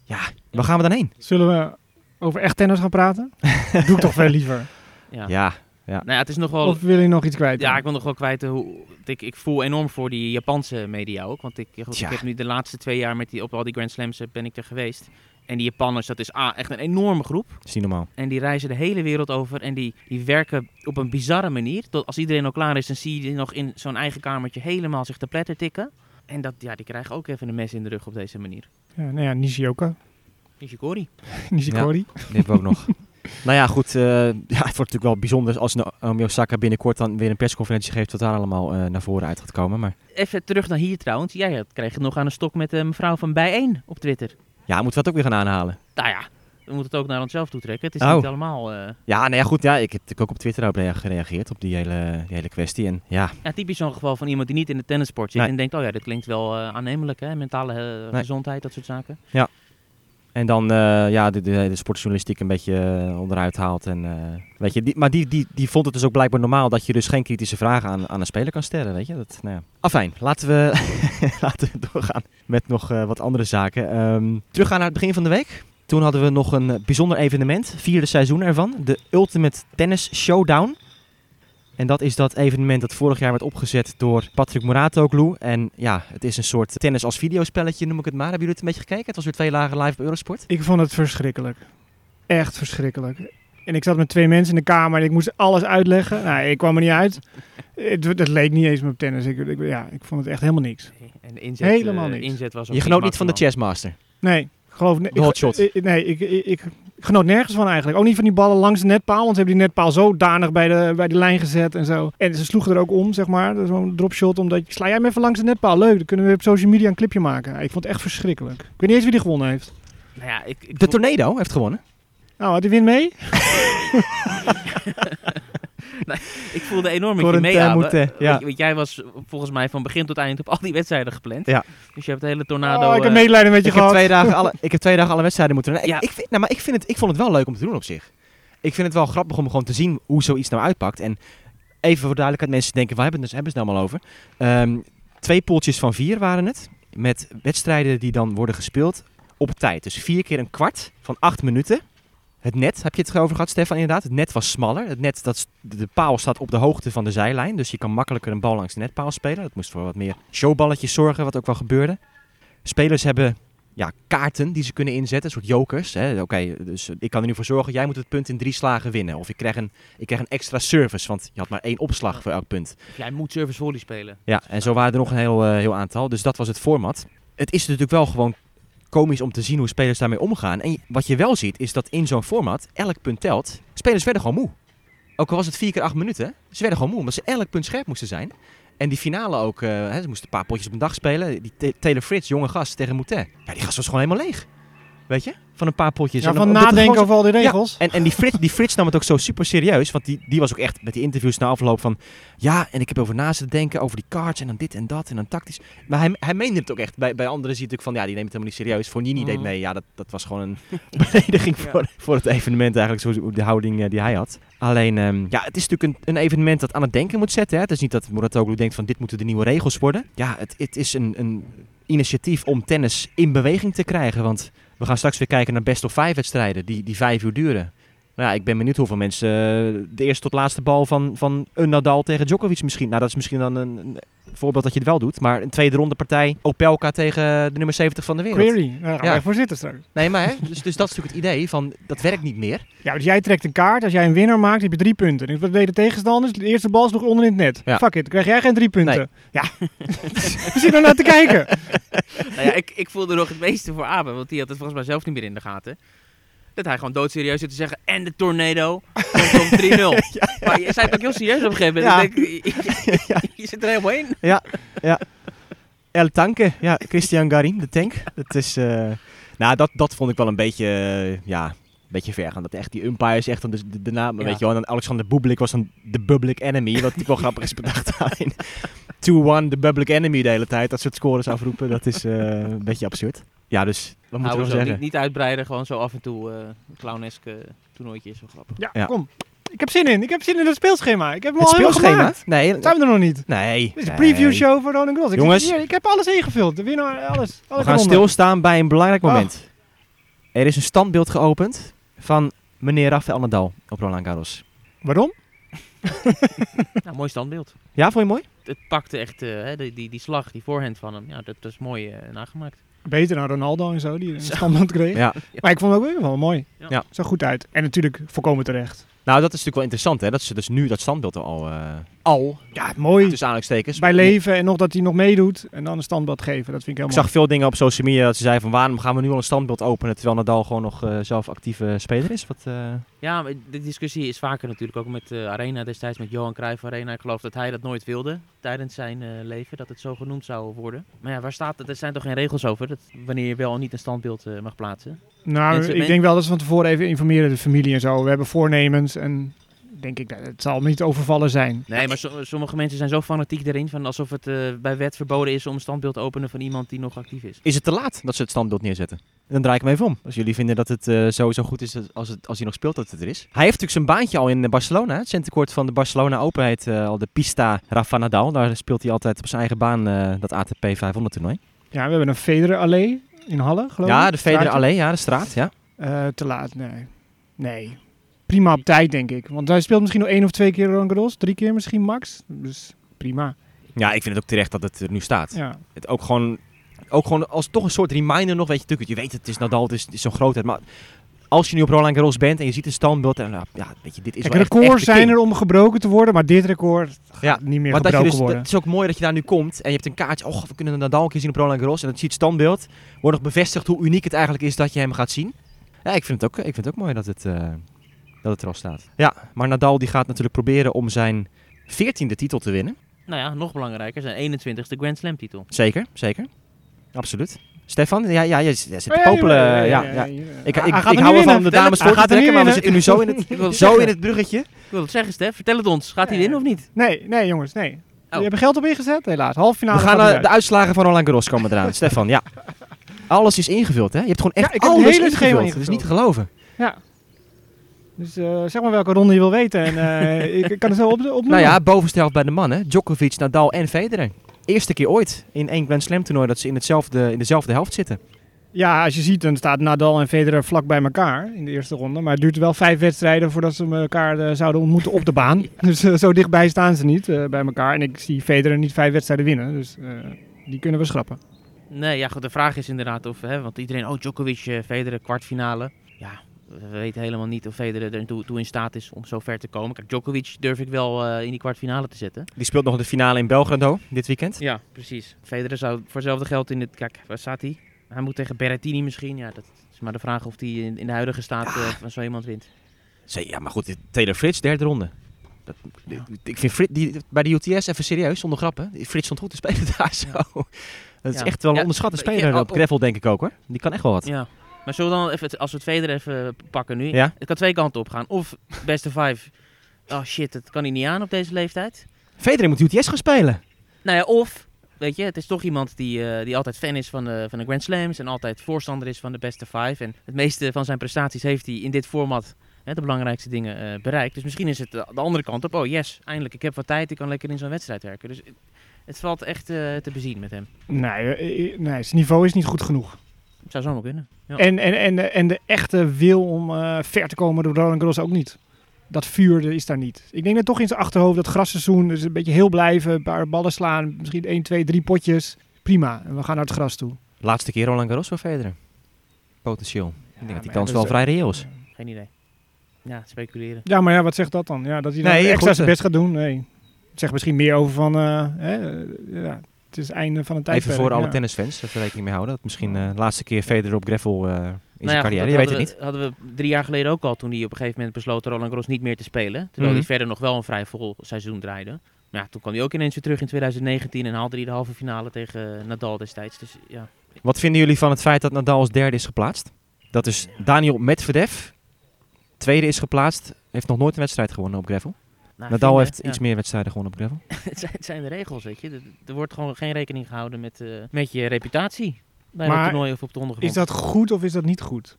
Ja, waar gaan we dan heen? Zullen we over echt tennis gaan praten? Doe ik toch veel liever. Ja. Ja, Nou ja, het is nog wel... Of wil je nog iets kwijt? Ja, ik wil nog wel kwijt hoe ik, ik voel enorm voor die Japanse media ook. Want ik, goed, ik heb nu de laatste twee jaar met die, op al die Grand Slams eh, ben ik er geweest. En die Japanners, dat is ah, echt een enorme groep. dat is niet normaal. En die reizen de hele wereld over en die, die werken op een bizarre manier. Tot als iedereen al klaar is, dan zie je die nog in zo'n eigen kamertje helemaal zich te pletter tikken. En dat, ja, die krijgen ook even een mes in de rug op deze manier. Ja, nou ja, Nishioka. Nishikori. Nishikori. Die hebben we ook nog. Nou ja, goed. eh, ja, het wordt natuurlijk wel bijzonder als Naomi Osaka binnenkort dan weer een persconferentie geeft wat daar allemaal eh, naar voren uit gaat komen. Maar Even terug naar hier trouwens. Jij kreeg het nog aan de stok met de mevrouw van Bijeen op Twitter. ja, moeten we dat ook weer gaan aanhalen. Nou ja, we moeten het ook naar onszelf toe trekken. Het is Oh. niet allemaal... eh, Ja, nou ja, goed. Ja, ik heb natuurlijk ook op Twitter op rea- gereageerd op die hele, die hele kwestie. En ja, Ja, typisch zo'n geval van iemand die niet in de tennissport zit Nee. en denkt, oh ja, dit klinkt wel aannemelijk, hè? mentale Nee. gezondheid, dat soort zaken. En dan eh, ja, de, de, de sportjournalistiek een beetje eh, onderuit haalt. En, eh, weet je, maar die, die, die vond het dus ook blijkbaar normaal dat je dus geen kritische vragen aan, aan een speler kan stellen. Weet je? Dat, nou ja. Afijn, laten we, laten we doorgaan met nog wat andere zaken. Ehm teruggaan naar het begin van de week. Toen hadden we nog een bijzonder evenement, vierde seizoen ervan. De Ultimate Tennis Showdown. En dat is dat evenement dat vorig jaar werd opgezet door Patrick Moratoglu. En ja, het is een soort tennis als videospelletje, noem ik het maar. Hebben jullie het een beetje gekeken? Het was weer twee lagen live op Eurosport. Ik vond het verschrikkelijk. Echt verschrikkelijk. En ik zat met twee mensen in de kamer en ik moest alles uitleggen. Nou, ik kwam er niet uit. Het, het leek niet eens meer op tennis. Ik, ik, ja, ik vond het echt helemaal niks. En de inzet, Helemaal eh, niks. inzet was ook Je genoot niet van de Chessmaster. Nee, ik geloof ne- De ik- hotshot. ik- Nee, ik, ik, ik genoot nergens van eigenlijk. Ook niet van die ballen langs de netpaal. Want ze hebben die netpaal zodanig bij de, bij de lijn gezet en zo. En ze sloegen er ook om, zeg maar. Dat is Zo'n dropshot. Omdat je, sla jij hem even langs de netpaal. Leuk, dan kunnen we op social media een clipje maken. Ik vond het echt verschrikkelijk. Ik weet niet eens wie die gewonnen heeft. Nou ja, ik, ik De Tornado heeft gewonnen. Nou, had hij win mee? ik voelde enorm met je een mee, moeten, ja. Want, jij was volgens mij van begin tot eind op al die wedstrijden gepland. Ja. Dus je hebt de hele tornado... oh, ik heb eh, medelijden met je Ik heb, gehad. twee dagen alle, ik heb twee dagen alle wedstrijden moeten doen. Ja. ik, ik, vind, nou, maar ik, vind het, ik vond het wel leuk om te doen op zich. Ik vind het wel grappig om gewoon te zien hoe zoiets nou uitpakt. En even voor duidelijkheid, mensen denken, waar hebben, we het- hebben ze het nou allemaal over? Ehm, twee poeltjes van vier waren het. Met wedstrijden die dan worden gespeeld op tijd. Dus vier keer een kwart van acht minuten. Het net, heb je het over gehad, Stefan, inderdaad. Het net was smaller. Het net, dat, de paal staat op de hoogte van de zijlijn. Dus je kan makkelijker een bal langs de netpaal spelen. Dat moest voor wat meer showballetjes zorgen, wat ook wel gebeurde. Spelers hebben ja, kaarten die ze kunnen inzetten, een soort jokers. Oké, dus eh, ik kan er nu voor zorgen, jij moet het punt in drie slagen winnen. Of ik krijg, een, ik krijg een extra service, want je had maar één opslag voor elk punt. of jij moet service volley spelen. Ja, en zo waren er nog een heel, eh, heel aantal. Dus dat was het format. Het is natuurlijk wel gewoon komisch om te zien hoe spelers daarmee omgaan. En wat je wel ziet, is dat in zo'n format elk punt telt. Spelers werden gewoon moe. Ook al was het vier keer acht minuten, ze werden gewoon moe, omdat ze elk punt scherp moesten zijn. En die finale ook, eh, ze moesten een paar potjes op een dag spelen. Die Ta- Taylor Fritz, jonge gast tegen Moutet. Ja, die gast was gewoon helemaal leeg. Weet je? Van een paar potjes. Ja, En van nadenken zo- over al die regels. En, en die, Frits, die Frits nam het ook zo super serieus. Want die, die was ook echt met die interviews na afloop van... Ja, en ik heb over na zitten denken, over die cards en dan dit en dat en dan tactisch. Maar hij, hij meende het ook echt. Bij, bij anderen zie je natuurlijk van, ja, die neemt het helemaal niet serieus. Fornini deed Mhm. mee. Ja, dat, dat was gewoon een belediging voor, voor het evenement eigenlijk. Zoals de houding eh, die hij had. Alleen, ehm, ja, het is natuurlijk een, een evenement dat aan het denken moet zetten. Hè. Het is niet dat Muratoglu denkt van, dit moeten de nieuwe regels worden. Ja, het, het is een, een initiatief om tennis in beweging te krijgen. Want we gaan straks weer kijken naar best of five wedstrijden die, die vijf uur duren. Nou ja, ik ben benieuwd hoeveel mensen eh, de eerste tot laatste bal van, van een Nadal tegen Djokovic misschien. Nou, dat is misschien dan een, een voorbeeld dat je het wel doet. Maar een tweede ronde partij Opelka tegen de nummer 70 van de wereld. Query, daar gaan Ja. wij voor zitten straks. Nee, maar hè, dus, dus dat is natuurlijk het idee van dat werkt niet meer. Ja, dus jij trekt een kaart. Als jij een winnaar maakt, heb je drie punten. En wat deed de tegenstanders? De eerste bal sloeg onder in het net. Ja. Fuck it, dan krijg jij geen drie punten. Nee. Ja, we zitten er naar te kijken. Nou ja, ik, ik voelde nog het meeste voor Abe, want die had het volgens mij zelf niet meer in de gaten. Dat hij gewoon doodserieus zit te zeggen, en de tornado, komt om 3-0. Maar je zei het ook heel serieus op een gegeven moment. Ja. Ik denk, je, je zit er helemaal in. El Tanke, ja, Christian Garin, de tank. Dat is, eh, nou, dat, dat vond ik wel een beetje, eh, ja, beetje ver gaan. Dat echt die umpires echt dan de, de, de naam, Ja. weet je wel. En dan Alexander Bublik was dan de public enemy, wat natuurlijk wel grappig is bedacht alleen. 2-1, de public enemy de hele tijd. Dat soort scores afroepen, dat is eh, een beetje absurd. Ja, dus, wat moeten we zo, nog niet, zeggen? niet uitbreiden, gewoon zo af en toe eh een clowneske toernooitje is wel grappig. Ja, Ja. kom. Ik heb zin in. Ik heb zin in het speelschema. Ik heb hem Het al helemaal speelschema? gemaakt. Nee, Zijn we er nog niet? nee. Dit is een nee. preview show voor Roland Garros. Ik, Jongens. hier, ik heb alles ingevuld. De winnaar, alles. We alle gaan stilstaan bij een belangrijk Oh. moment. Er is een standbeeld geopend van meneer Rafael Nadal op Roland Garros. Waarom? Nou, mooi standbeeld. Ja, vond je mooi? Het pakte echt, eh, hè, die, die, die slag, die voorhand van hem. Ja, dat, dat is mooi eh, nagemaakt. Beter dan Ronaldo en zo, die een standbeeld kreeg. Ja. Maar ik vond het ook wel mooi. Ja. Ja. Zag goed uit. En natuurlijk volkomen terecht. Nou, dat is natuurlijk wel interessant, hè? Dat ze dus nu dat standbeeld al, eh, al Ja, mooi. tussen aanhalingstekens. Bij leven en nog dat hij nog meedoet en dan een standbeeld geven. Dat vind ik Ik heel zag veel dingen op social media dat ze zeiden van waarom gaan we nu al een standbeeld openen terwijl Nadal gewoon nog eh, zelf actieve speler is. Wat, eh, Ja, maar de discussie is vaker natuurlijk ook met Arena destijds, met Johan Cruijff Arena. Ik geloof dat hij dat nooit wilde tijdens zijn eh, leven, dat het zo genoemd zou worden. Maar ja, waar staat het? Er zijn toch geen regels over dat wanneer je wel of niet een standbeeld eh, mag plaatsen? Nou, Mensen- ik men- denk wel dat ze van tevoren even informeren, de familie en zo. We hebben voornemens en denk ik, dat het zal niet overvallen zijn. Nee, maar so- sommige mensen zijn zo fanatiek erin, van alsof het eh, bij wet verboden is om een standbeeld te openen van iemand die nog actief is. is het te laat dat ze het standbeeld neerzetten? Dan draai ik hem even om. Als jullie vinden dat het eh, sowieso goed is als, het, als hij nog speelt dat het er is. Hij heeft natuurlijk zijn baantje al in Barcelona. Het centenkort van de Barcelona Open heet eh, al de Pista Rafa Nadal. Daar speelt hij altijd op zijn eigen baan eh, dat ATP 500 toernooi. Ja, we hebben een Federer Allee in Halle, geloof ik. Ja, de Federer. Allee, ja, de straat, ja. Eh, te laat, nee. Nee. Prima op tijd, denk ik. Want hij speelt misschien nog één of twee keer Roland Garros. Drie keer misschien max. Dus prima. Ja, ik vind het ook terecht dat het er nu staat. Ja. Het ook gewoon, ook gewoon als toch een soort reminder nog, weet je, natuurlijk, je weet het, het is Nadal, het is, het is zo'n grootheid, maar als je nu op Roland Garros bent en je ziet een standbeeld en nou, ja, weet je, dit is Kijk, wel echt- records echt de zijn er om gebroken te worden, maar dit record gaat Ja, niet meer Maar dat je gebroken dus, worden. het is ook mooi dat je daar nu komt en je hebt een kaartje, oh, we kunnen Nadal een keer zien op Roland Garros en dan zie je het standbeeld, wordt nog bevestigd hoe uniek het eigenlijk is dat je hem gaat zien. Ja, ik vind het ook, ik vind het ook mooi dat het, eh, dat het er al staat. Ja, maar Nadal die gaat natuurlijk proberen om zijn veertiende titel te winnen. Nou ja, nog belangrijker, zijn 21ste Grand Slam titel. Zeker, zeker. Absoluut. Stefan, ja, ja, jij, jij zit te Ja, popelen. ja, Ja. Ik, ik, ik er hou ervan om de dames voor te er trekken, maar we zitten nu zo in het, het zo in het bruggetje. Ik wil het zeggen, Stef. Vertel het ons. Gaat hij Ja. winnen of niet? Nee, nee jongens, nee. Oh. Je hebt geld op ingezet? Helaas. Half finale We gaan eh, de uitslagen van Roland Garros komen eraan. Stefan, ja. Alles is ingevuld, hè? Je hebt gewoon echt Ja, ik heb het alles ingevuld. Dat is niet te geloven. Ja. Dus eh, zeg maar welke ronde je wil weten. En eh, ik, ik kan het zo op, opnoemen. Nou ja, bovenste helft bij de mannen. Djokovic, Nadal en Federer. Eerste keer ooit in één Grand Slam toernooi dat ze in, hetzelfde, in dezelfde helft zitten. Ja, als je ziet, dan staat Nadal en Federer vlak bij elkaar in de eerste ronde. Maar het duurt wel vijf wedstrijden voordat ze elkaar eh, zouden ontmoeten op de baan. dus eh, zo dichtbij staan ze niet eh, bij elkaar. En ik zie Federer niet vijf wedstrijden winnen. Dus eh, die kunnen we schrappen. Nee, ja, goed, de vraag is inderdaad of, hè, want iedereen, oh, Djokovic, eh, Federer, kwartfinale. Ja, we weten helemaal niet of Federer er toe, toe in staat is om zo ver te komen. Kijk, Djokovic durf ik wel eh, in die kwartfinale te zetten. Die speelt nog de finale in Belgrado dit weekend. Ja, precies. Federer zou voor hetzelfde geld in het, kijk, waar staat hij? Hij moet tegen Berrettini misschien. Ja, dat is maar de vraag of hij in, in de huidige staat eh, van zo iemand wint. Zee, Ja, maar goed, Taylor Fritz, derde ronde. Dat, Ik vind Frit, die, bij de UTS, even serieus, zonder grappen. Frits stond goed te spelen daar zo. Dat is Ja. echt wel een onderschatte speler al- op gravel, denk ik ook hoor. Die kan echt wel wat. Ja. Maar zullen we dan even, als we het Federer even pakken nu. Ja? Het kan twee kanten op gaan. Of beste vijf. Oh shit, dat kan hij niet aan op deze leeftijd. Federer moet UTS gaan spelen. Nou ja, of, weet je, het is toch iemand die, eh, die altijd fan is van de, van de Grand Slams en altijd voorstander is van de beste five. En het meeste van zijn prestaties heeft hij in dit format hè, de belangrijkste dingen eh, bereikt. Dus misschien is het de, de andere kant op. Oh yes, eindelijk, ik heb wat tijd, ik kan lekker in zo'n wedstrijd werken. Dus het, valt echt eh, te bezien met hem. Nee, eh, eh, nee, zijn niveau is niet goed genoeg. Het zou zomaar kunnen. Ja. En, en, en, de, en de echte wil om eh, ver te komen door Roland Garros ook niet. Dat vuur is daar niet. Ik denk dat toch in zijn achterhoofd dat grasseizoen, dus een beetje heel blijven, een paar ballen slaan, misschien 1, 2, 3 potjes. Prima, en we gaan naar het gras toe. Laatste keer Roland Garros voor Federer. Potentieel. ik denk dat die kans wel vrij reëel is. Geen idee. Ja, speculeren. Ja, maar ja, wat zegt dat dan? Ja, dat hij dan Nee, extra goed, zijn eh. best gaat doen? Nee. Het zegt misschien meer over van, eh, hè, eh, ja, het is het einde van een tijd. Even voor alle tennisfans, even rekening mee houden. Dat misschien eh, de laatste keer Federer op gravel eh, in Nou zijn ja, carrière. dat Je weet het hadden niet. we- hadden we drie jaar geleden ook al, toen hij op een gegeven moment besloot Roland Garros niet meer te spelen. Terwijl Mhm. hij verder nog wel een vrij vol seizoen draaide. Maar ja, toen kwam hij ook ineens weer terug in 2019 en haalde hij de halve finale tegen Nadal destijds. Dus ja, Wat vinden jullie van het feit dat Nadal als derde is geplaatst? Dat is Daniel Medvedev. Tweede is geplaatst. Heeft nog nooit een wedstrijd gewonnen op gravel. Nou, Nadal vinden, heeft ja. iets meer wedstrijden gewonnen op gravel. het, zijn, het zijn de regels, weet je. Er, er wordt gewoon geen rekening gehouden met, eh, met je reputatie. Bij Maar een toernooi of op de ondergrond. Is dat goed of is dat niet goed?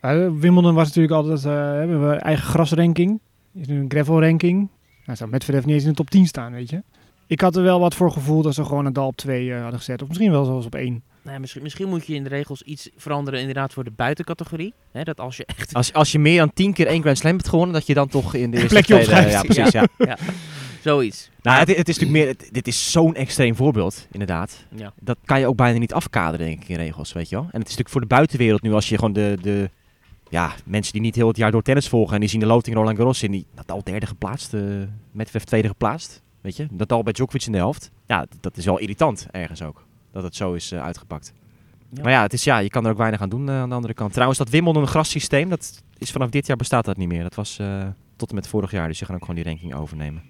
Ja, Wimbledon was natuurlijk altijd, eh hebben we eigen grasranking. Is nu een gravel ranking. Nou, zou Medvedev niet eens in de top 10 staan, weet je. Ik had er wel wat voor gevoel dat ze gewoon Nadal op 2 hadden gezet. Of misschien wel zelfs op 1. Nou ja, misschien, misschien moet je in de regels iets veranderen inderdaad voor de buitencategorie. Hè, dat als je echt Als, als je meer dan tien keer één Grand Slam hebt gewonnen, dat je dan toch in de eerste plekje Ja, precies. Ja. zoiets. Nou, het, het is natuurlijk meer, het- dit is zo'n extreem voorbeeld, inderdaad. Ja. Dat kan je ook bijna niet afkaderen, denk ik, in regels, weet je wel. En het is natuurlijk voor de buitenwereld nu, als je gewoon de, de ja, mensen die niet heel het jaar door tennis volgen en die zien de loting Roland Garros in, die Nadal derde geplaatst, eh Medvedev tweede geplaatst, weet je. Nadal bij Djokovic in de helft. Ja, dat is wel irritant ergens ook, dat het zo is eh, uitgepakt. Ja. Maar ja, het is, ja, je kan er ook weinig aan doen eh, aan de andere kant. Trouwens, dat Wimbledon een grassysteem, dat is vanaf dit jaar bestaat dat niet meer. Dat was eh, tot en met vorig jaar, dus je gaan ook gewoon die ranking overnemen.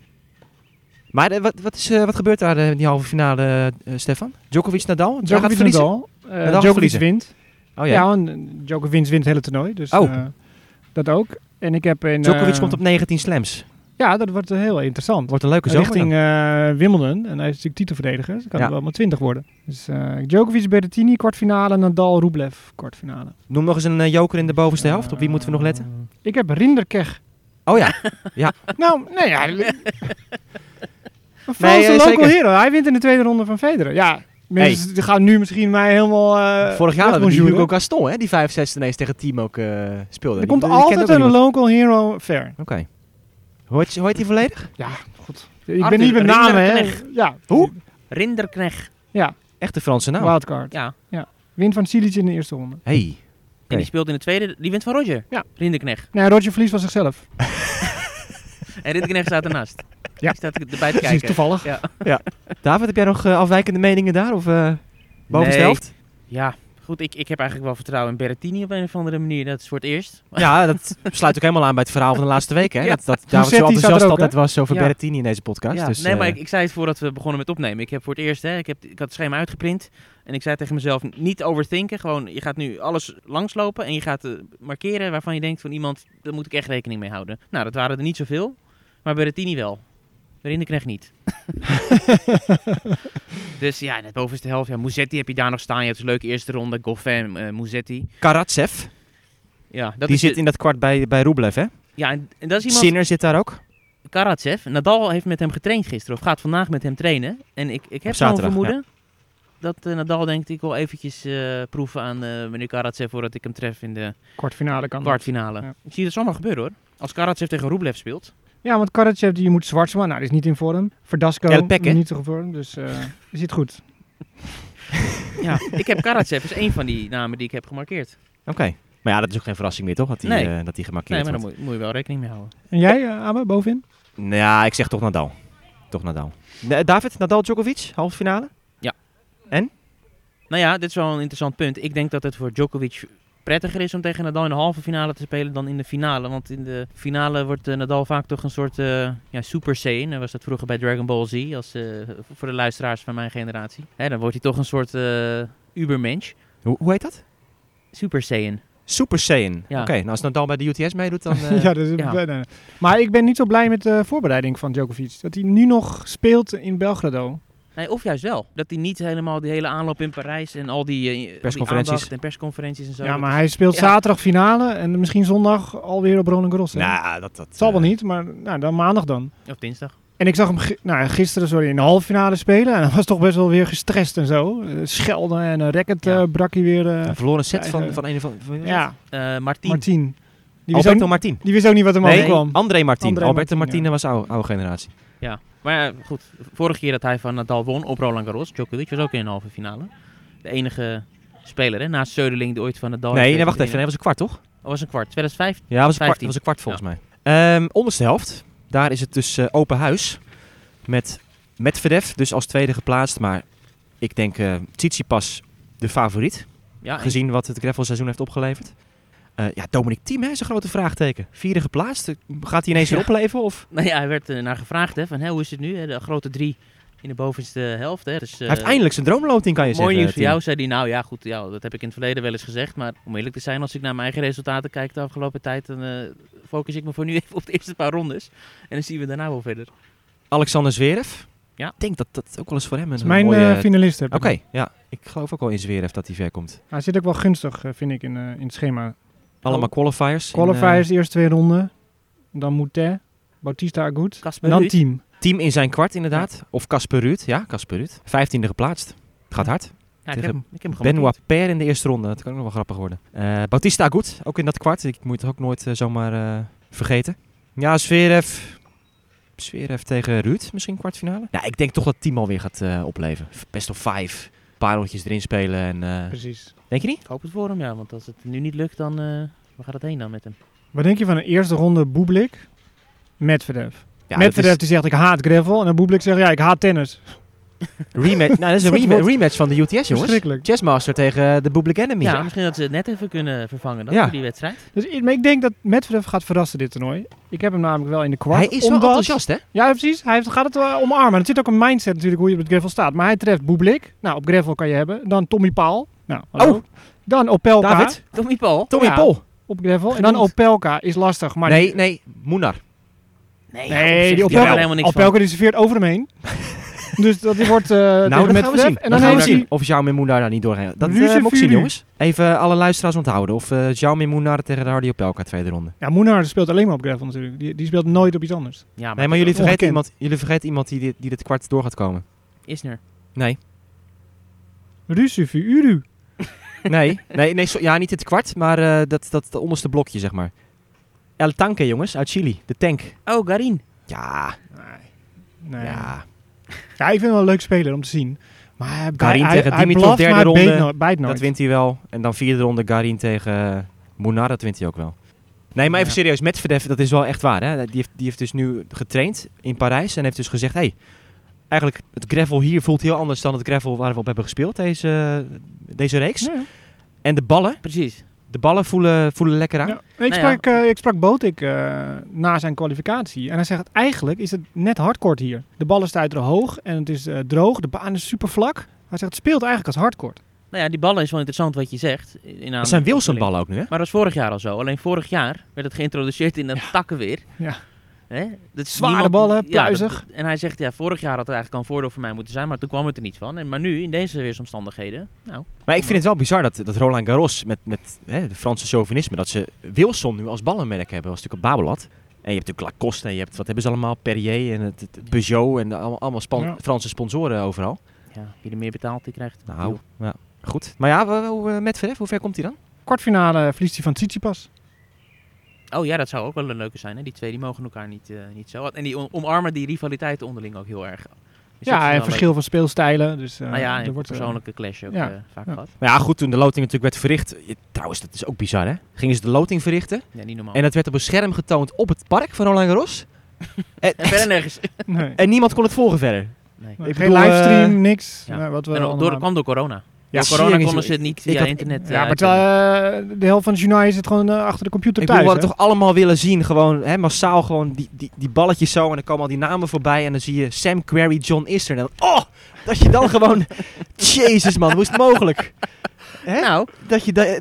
Maar wat, wat, is, eh, wat gebeurt daar in die halve finale, Stefan? Djokovic Nadal? Daar gaat Djokovic verliezen? Nadal. Gaat Djokovic wint. Oh Ja, ja. eh, Djokovic wint het hele toernooi. Dus Oh. eh, dat ook. En ik heb in... Djokovic komt op 19 slams. Ja, dat wordt heel interessant. Wordt een leuke zomer Richting eh, Wimbledon. En hij is natuurlijk titelverdediger. Dus kan Ja. wel maar 20 worden. Dus eh Djokovic, Berrettini, kwartfinale. Nadal, Rublev, kwartfinale. Noem nog eens een eh, joker in de bovenste helft. Op wie moeten we nog letten? Ik heb Rinderkeg. Oh ja. Nou, nee, ja. Een Nee, Franse eh, local hero. Hij wint in de tweede ronde van Federer. Ja, mensen gaan nu misschien mij helemaal Vorig jaar hadden we. Hugo Gaston, hè, die 65 ineens tegen team ook speelde. Er Die- komt die altijd een local hero ver. Oké. Hoe heet die volledig? Ja, goed. Ik Arthur ben niet met namen, hè. Ja. Hoe? Rinderknecht. Echte Franse naam. Wildcard. Ja. Wint van Silic in de eerste ronde. Hey. En die speelt in de tweede. Die wint van Roger. Ja. Rinderknecht. Nee, Roger verliest van zichzelf. En Rinderknecht staat ernaast. Ja. Die staat erbij te kijken. toevallig. Ja. David, heb jij nog eh, afwijkende meningen daar? Of eh bovenste Nee. helft? ja, goed. Ik, ik heb eigenlijk wel vertrouwen in Berrettini op een of andere manier. Dat is voor het eerst. Ja, dat sluit ook helemaal aan bij het verhaal van de laatste week. Hè? Ja. Dat, dat David zo enthousiast ook, altijd was over Ja. Berrettini in deze podcast. Ja, dus, nee, maar eh, ik, ik zei het voordat we begonnen met opnemen. Ik heb voor het eerst, hè, ik, heb, ik had het schema uitgeprint. En ik zei tegen mezelf, niet overthinken. Gewoon, je gaat nu alles langslopen. En je gaat eh, markeren waarvan je denkt van iemand, daar moet ik echt rekening mee houden. Nou, dat waren er niet zoveel. Maar Berrettini wel. Rinderknecht niet. dus ja, de bovenste helft. Ja, heb je daar nog staan. Je hebt een leuke eerste ronde. Goffin, eh Musetti. Karatsev, Ja, dat die is zit de- in dat kwart bij, bij Rublev, hè? ja en, en dat is iemand... Sinner zit daar ook. Karatsev. Nadal heeft met hem getraind gisteren, of gaat vandaag met hem trainen. En ik, ik heb zo'n vermoeden dat eh, Nadal denkt, ik wil eventjes eh, proeven aan meneer Karatsev voordat ik hem tref in de Kwartfinale kan. kwartfinale. Ja. Ik zie het zomaar gebeuren hoor. Als Karatsev tegen Rublev speelt. Ja, want Karatsev die moet Zwartsma. Nou, die is niet in vorm. Verdasco niet in vorm. Dus eh is het goed. Ja, ik heb Karatsev, is één van die namen die ik heb gemarkeerd. Oké. Maar ja, dat is ook geen verrassing meer, toch? Dat die, Nee. eh, dat die gemarkeerd Nee, maar daar moet, moet je wel rekening mee houden. En jij, uh, Abe, bovenin? Nou ja, ik zeg toch Nadal. Toch Nadal. Eh, David, Nadal, Djokovic, halve finale? Nou ja, dit is wel een interessant punt. Ik denk dat het voor Djokovic prettiger is om tegen Nadal in de halve finale te spelen dan in de finale. Want in de finale wordt eh, Nadal vaak toch een soort eh, ja, Super Saiyan. Dat was dat vroeger bij Dragon Ball Z, als, eh, voor de luisteraars van mijn generatie. Hè, dan wordt hij toch een soort eh ubermensch. Hoe, hoe heet dat? Super Saiyan. Super Saiyan. Ja. Oké, nou als Nadal bij de UTS meedoet, dan... eh, ja, dus, ja. nee, nee. Maar ik ben niet zo blij met de voorbereiding van Djokovic. Dat hij nu nog speelt in Belgrado. Nee, of juist wel. Dat hij niet helemaal die hele aanloop in Parijs en al die, eh, al die Persconferenties. en persconferenties en zo. Ja, maar hij speelt Ja. zaterdag finale en misschien zondag alweer op Roland Garros. hè? Nou, dat... dat zal eh, wel niet, maar nou, dan maandag dan. Of dinsdag. En ik zag hem nou, gisteren sorry, in de halve finale spelen. En hij was toch best wel weer gestrest en zo. Eh, schelden en een racket Ja. eh, brak hij weer. eh, Een verloren set van, van een van... van ja, Eh Martien. Martin. Die wist, Alberto ook, Martin. die wist ook niet wat hem Nee, overkwam. André Martin. André Alberto Martin, Martine was oude, oude generatie. Maar ja, goed. Vorige keer dat hij van Nadal won op Roland Garros, Djokovic was ook in een halve finale. De enige speler, hè, naast Söderling die ooit van Nadal... nee, nee, wacht even. dat was een kwart, toch? Oh, was een kwart. 2005. Ja, was een kwart, 15. dat was een kwart volgens mij. Ehm, onderste helft. Daar is het dus eh, open huis. Met Medvedev dus als tweede geplaatst. Maar ik denk eh Tsitsipas de favoriet. Ja, en- gezien wat het gravelseizoen heeft opgeleverd. Eh, ja, Dominic Thiem hè, is een grote vraagteken. Vierde geplaatst. Gaat hij ineens weer Ja. opleven? Of? Nou ja, hij werd er naar gevraagd, hè, van hè, hoe is het nu? hè, De grote drie in de bovenste helft. Hè, dus, eh, hij heeft eindelijk zijn droomloting, kan je Mooi zeggen. nieuws voor jou, zei hij. Nou ja, goed, ja, dat heb ik in het verleden wel eens gezegd. Maar om eerlijk te zijn, als ik naar mijn eigen resultaten kijk de afgelopen tijd, dan eh, focus ik me voor nu even op de eerste paar rondes. En dan zien we daarna wel verder. Alexander Zverev. Ja. Ik denk dat dat ook wel eens voor hem een is mijn mooie... eh, finalist. heb ik. Oké, ja. Ik geloof ook wel in Zverev dat hij ver komt. Hij zit ook wel gunstig, eh, vind ik, in, eh, in het schema. Allemaal qualifiers. in, Qualifiers, de eerste twee ronden. Dan Moutet, Bautista Agut. En dan Ruud. team. eh, team in zijn kwart inderdaad. Of Casper Ruud. Ja, Casper Ruud. Vijftiende geplaatst. Gaat hard. Ja, ik heb, hem- ik heb hem Benoit. Per in de eerste ronde. Dat kan ook nog wel grappig worden. Eh Bautista Agut, ook in dat kwart. Ik moet het ook nooit eh, zomaar eh, vergeten. Ja, Zverev. Zverev tegen Ruud, misschien kwartfinale. Ja, ik denk toch dat team alweer gaat eh, opleven. Best of vijf. Rondjes erin spelen. En, eh, Precies. denk je niet? Ik hoop het voor hem, ja. Want als het nu niet lukt, dan... eh waar gaat het heen dan met hem? Wat denk je van een eerste ronde Bublik? Medvedev. Ja, Medvedev dat die zegt ik haat gravel. En dan Bublik zegt ja, ik haat tennis. Rematch, nou, dat is een rema- rematch van de UTS, jongens. Verschrikkelijk. Chessmaster tegen de Public Enemy. Ja, misschien dat ze het net even kunnen vervangen dan, Ja. voor die wedstrijd. Dus ik, maar ik denk dat Medvedev gaat verrassen dit toernooi. Ik heb hem namelijk wel in de kwart. Hij is wel enthousiast, hè? Ja, precies. Hij heeft, gaat het wel omarmen. Het zit ook een mindset natuurlijk hoe je op het gravel staat. Maar hij treft Bublik. Nou, op gravel kan je hebben. Dan Tommy Paul. Nou, hallo. Oh. Dan Opelka David? Tommy Paul? Tommy Ja. Paul. op gravel. En dan. Opelka is lastig. Maar nee, nee, Moenar. Nee, Nee, die Opelka Opelka, helemaal niks Opelka die serveert over hem heen. dus dat die wordt eh Nou, dat gaan we zien. En dan dan gaan we zien of Jaume Moenar daar niet doorheen. Dat Ruze moet ik zien, jongens. Even alle luisteraars onthouden. Of eh Jaume Moenar tegen de Hardy Opelka tweede ronde. Ja, Moenar speelt alleen maar op gravel natuurlijk. Die, die speelt nooit op iets anders. Ja, nee, maar jullie vergeten, iemand, jullie vergeten iemand die dit, die dit kwart door gaat komen. Isner. Nee. Rusufu Uru. Nee, nee, nee so- ja, niet het kwart, maar eh, dat, dat, dat onderste blokje, zeg maar. El Tanque, jongens, uit Chili. De tank. Oh, Garin. Ja, Nee. Ja. Ja. ik vind hem wel een leuk speler om te zien. Maar hij, Garin hij, tegen hij Dimitrov, derde ronde. Bijt, nooit. Dat wint hij wel. En dan vierde ronde Garin tegen uh, Moenar, dat wint hij ook wel. Nee, maar even Ja. serieus, Medvedev, dat is wel echt waar. Hè? Die, heeft, die heeft dus nu getraind in Parijs en heeft dus gezegd... Hey, eigenlijk het gravel hier voelt heel anders dan het gravel waar we op hebben gespeeld deze, deze reeks. Ja. En de ballen, Precies. De ballen voelen, voelen lekker aan. Ja. Ik, Nou ja. sprak, eh, ik sprak Botik eh, na zijn kwalificatie. En hij zegt, eigenlijk is het net hardcourt hier. De ballen stuiteren hoog en het is eh, droog. De baan is super vlak. Hij zegt, het speelt eigenlijk als hardcourt. Nou ja, die ballen is wel interessant wat je zegt. In Dat zijn Wilson ballen ook nu, hè? Maar dat was vorig jaar al zo. Alleen vorig jaar werd het geïntroduceerd in de takken weer. Ja. Hè? Dat is Zware niemand- ballen, ja, dat- pluizig. en hij zegt, ja, vorig jaar had het eigenlijk al een voordeel voor mij moeten zijn, maar toen kwam het er niet van. En, maar nu, in deze weersomstandigheden, nou, Maar ik vind het wel bizar dat, dat Roland Garros met, met hè, de Franse chauvinisme... dat ze Wilson nu als ballenmerk hebben. Dat was natuurlijk op Babolat. En je hebt natuurlijk Lacoste en je hebt, wat hebben ze allemaal? Perrier en het, het Peugeot en de, allemaal, allemaal span- Ja. Franse sponsoren overal. ja, wie er meer betaalt, die krijgt het. Nou, ja, goed. Maar ja, eh, met Verf, hoe ver komt hij dan? Kwartfinale verliest hij van Tsitsipas. Oh ja, dat zou ook wel een leuke zijn. Hè? Die twee die mogen elkaar niet, eh, niet zo. En die omarmen die rivaliteit onderling ook heel erg. Dus Ja, en verschil van speelstijlen. Dus, eh, leuk. Nou ja, er wordt, eh, persoonlijke clash ook ja. eh, vaak Ja. gehad. Maar ja, goed, toen de loting natuurlijk werd verricht... je- trouwens, dat is ook bizar, hè? Gingen ze de loting verrichten. Ja, niet normaal. En dat werd op een scherm getoond op het park van Roland Garros. en, En verder nergens. nee. en niemand kon het volgen verder. Nee. Ik geen bedoel, livestream, niks. ja. Nou, wat we En door, kwam door corona. Ja, corona konden ze het niet ik via had- internet. Ja, eh, maar terwijl eh, de helft van het journaal zit gewoon eh, achter de computer Ik thuis. hè? hadden toch allemaal willen zien, gewoon hè, massaal gewoon die, die, die balletjes zo en dan komen al die namen voorbij en dan zie je Sam Querrey, John Ister en dan, oh, dat je dan gewoon, jezus man, hoe is het mogelijk? Hè? Nou, Dat je da-